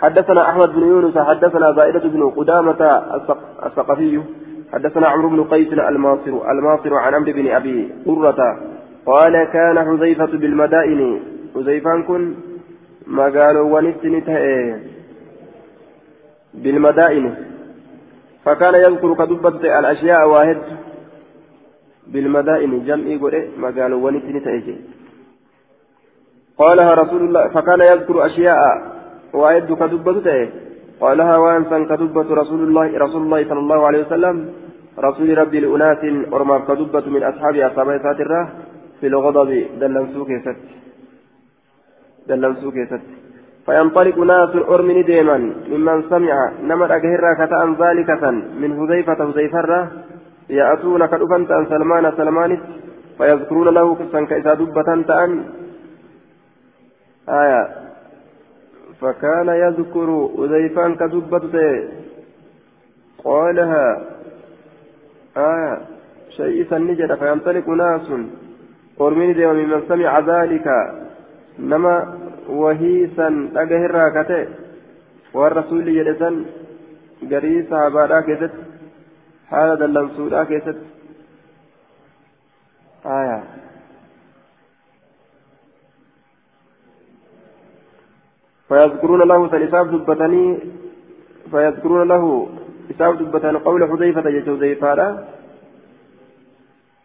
حدثنا أحمد بن يونس حدثنا زائدة بن قدامة الثقفي حدثنا عمرو بن قيس الماصر الماصر عن عمرو بن أبي قرة قال كان حذيفة بالمدائن. حذيفان كن ما قالوا ونسنت بالمدائن. فكان يذكر كدبت الأشياء واحد. بالمدائن جمع قرئ ما قالوا ونسني تأجي قالها رسول الله فكان يذكر أشياء وأعد كدبة قالها وأنسا كدبة رسول الله رسول الله صلى الله عليه وسلم. رسول ربي لأناس ورما كدبة من أصحاب أصحاب ساترة في الغضب دلنسوك ست دلنسوك ست فينطلق ناس أرمن ديما ممن سمع نمر أجهر كتأن ذلك من هذيفة هذيفة يأتون كدفنت عن سلمان سلمان فيذكرون له كسن كإذا دبة تأن. آية. فكان يذكر أذيفان كدبة قالها آية. شيء سنجد فينطلق ناس. أرمين ديما ممن سمع ذلك. نما وهي سن أجهر كتئ والرسول يدسن قري صحابة كتت. حال دلنسودا كيست آية. فيذكرون له سنساب دبتني فيذكرون له. إساب دبتني قول حذيفة يجو حذيفة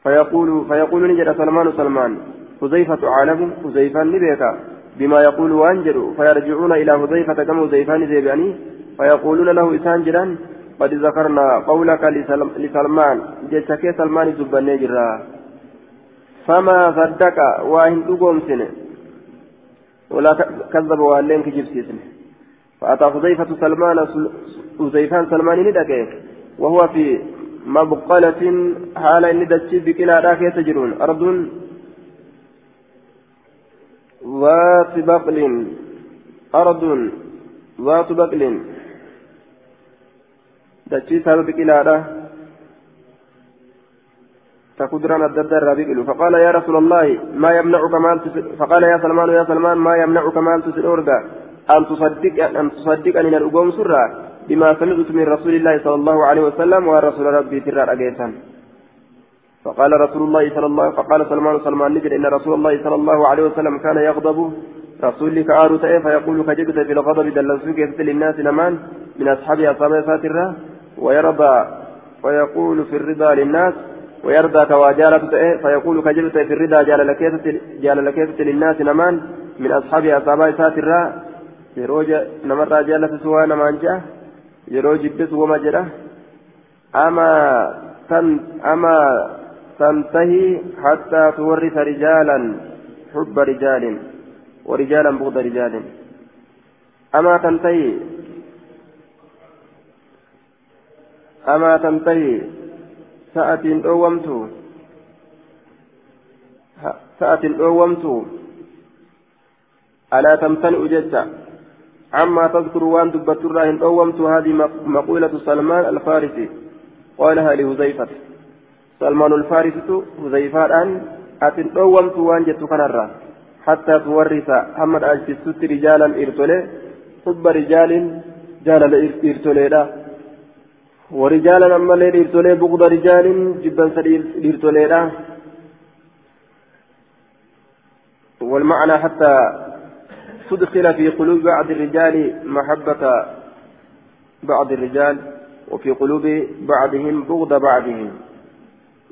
فيقول فيقول نجد سلمان سلمان حذيفة عالم حذيفة نبيك. بما يقول وانجر فيرجعون إلى حذيفة كما حذيفة نزيباني فيقولون له إسان قد ذكرنا قولك لسلمان. جتك سلمان زبني جرا فما صدق واهن دقوم سنة. ولا كذب وهلين كجيب سيسنة. فأتى حذيفة سلمان حذيفان سلمان ندقه وهو في مبقلة حال دتشي بكلا راك يتجرون. أرض ذات بقل أرض ذات بقل. dachii isaa biqilaadha كقدران الدد الرابق فقال يا رسول الله ما يمنعك مال فقال يا سلمان يا سلمان ما يمنعك مال تسلورك أن تصدق أن تصدق أن الأقوم سرا بما سمعت من رسول الله صلى الله عليه وسلم ورسول ربي ترى أجيسا. فقال رسول الله صلى الله فقال سلمان سلمان نجد إن رسول الله صلى الله عليه وسلم كان يغضب رسولك آر فيقول كجبت في الغضب دلسوك للناس نمان من أصحاب أصحاب ساترة ويرضى ويقول في الرضا للناس ويرضى كواجالة فيقول كجلت في الرضا جال لكيسة للناس نمان من أصحاب أصحاب ساترا يروج نمر جالة سوى نمان جاء يروج بس وما جرى أما تن أما تنتهي حتى تورث رجالا حب رجال ورجالا بغض رجال أما تنتهي أما تنتهي سأة أومت سأة أومت ألا تمتنئ جدا عما تذكر وان دبت الراهن أومت هذه مقولة سلمان الفارسي. قالها لهزيفة سلمان الفارسي هزيفة أن أتن أومت وان كنرا حتى تورث محمد أجتست رجالا إرتولي حب رجال جال إرتولي ورجالا أما الليل إرتولي بغض رجال جبا سرير إرتولي والمعنى حتى تدخل في قلوب بعض الرجال محبة بعض الرجال وفي قلوب بعضهم بغض بعضهم.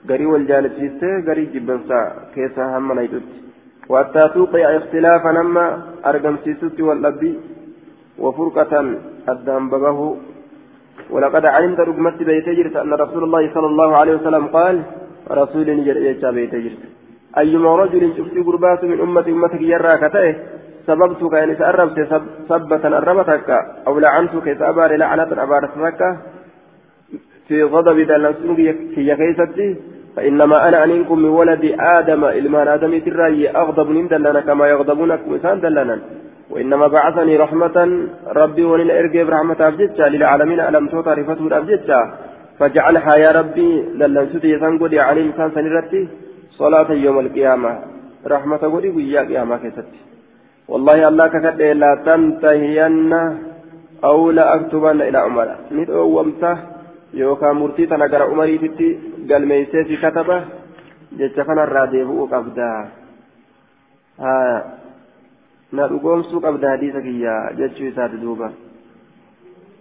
قري والجانب سيسته قري جبنسا كيسا هم نيدت وحتى توقع اختلافا نما أرقم سيسوتي والأبي وفرقة الدم بغه. ولقد علمت رقمت بيت جرت أن رسول الله صلى الله عليه وسلم قال رسول نجر إيجا بيت جرت. أيما رجل شفتي قربات من أمة أمتك يرى كتئه سببتك إن سأربت سبة أربتك أو لعنتك سأبار لعنة أبارتك في غضب دلنسونك في كيستي فإنما أنا أنكم من ولد آدم إلمان آدم تراي أغضب من دلنا كما يغضبونك مثال دلنا. وإنما بعثني رحمة ربي ولن أرجع برحمة أبجدك للعالمين ألم تعرفته أبجدك فاجعلها يا ربي دلنسوتي سنقول يعني إنسان سنرتي. صلاة يوم القيامة. رحمة قولي ويا قيامة كيستي. والله الله ككد لا تنتهين أو لا أكتبن إلى عمر. ندعو ومته يوكا مرتي تنقر عمري تتي قال ميسي في كتبه jecha kanarraa deebi'uu qabda na dhugoomsuu qabda hadiisa kiyya jechuu isaati duuba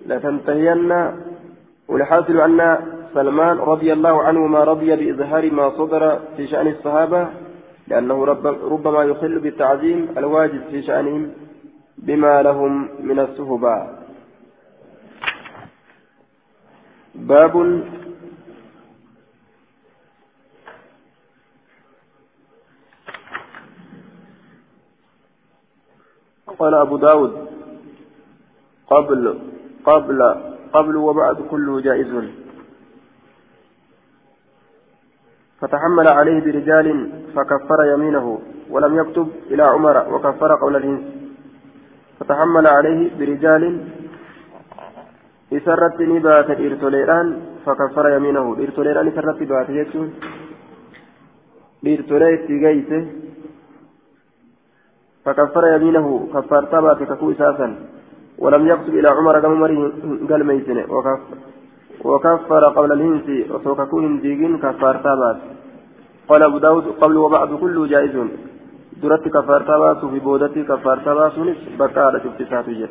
latantahiyanna والحاصل أن سلمان رضي الله عنه ما رضي بإظهار ما صدر في شأن الصحابة لأنه رب ربما يخل بالتعظيم الواجب في شأنهم بما لهم من الصهبة باب قال أبو داود قبل قبل قبل وبعد كله جائز. فتحمل عليه برجال فكفر يمينه ولم يكتب إلى عمر وكفر قول الإنس. فتحمل عليه برجال إسرت نبات إرتوليران فكفر يمينه. إرتوليران إسرت بات يجون. إرتولي تيجيسه فكفر يمينه. كفر تبات ككو إساسا. ولم يكتب إلى عمر قال ميسنة. وكفر وكفر قبل الهنس وسوككون هنديقين كفار تابات. قال أبو داود قبل وبعد كله جائز. درت كفار تابات في بودتي كفار تابات بكارة شفت ساتجر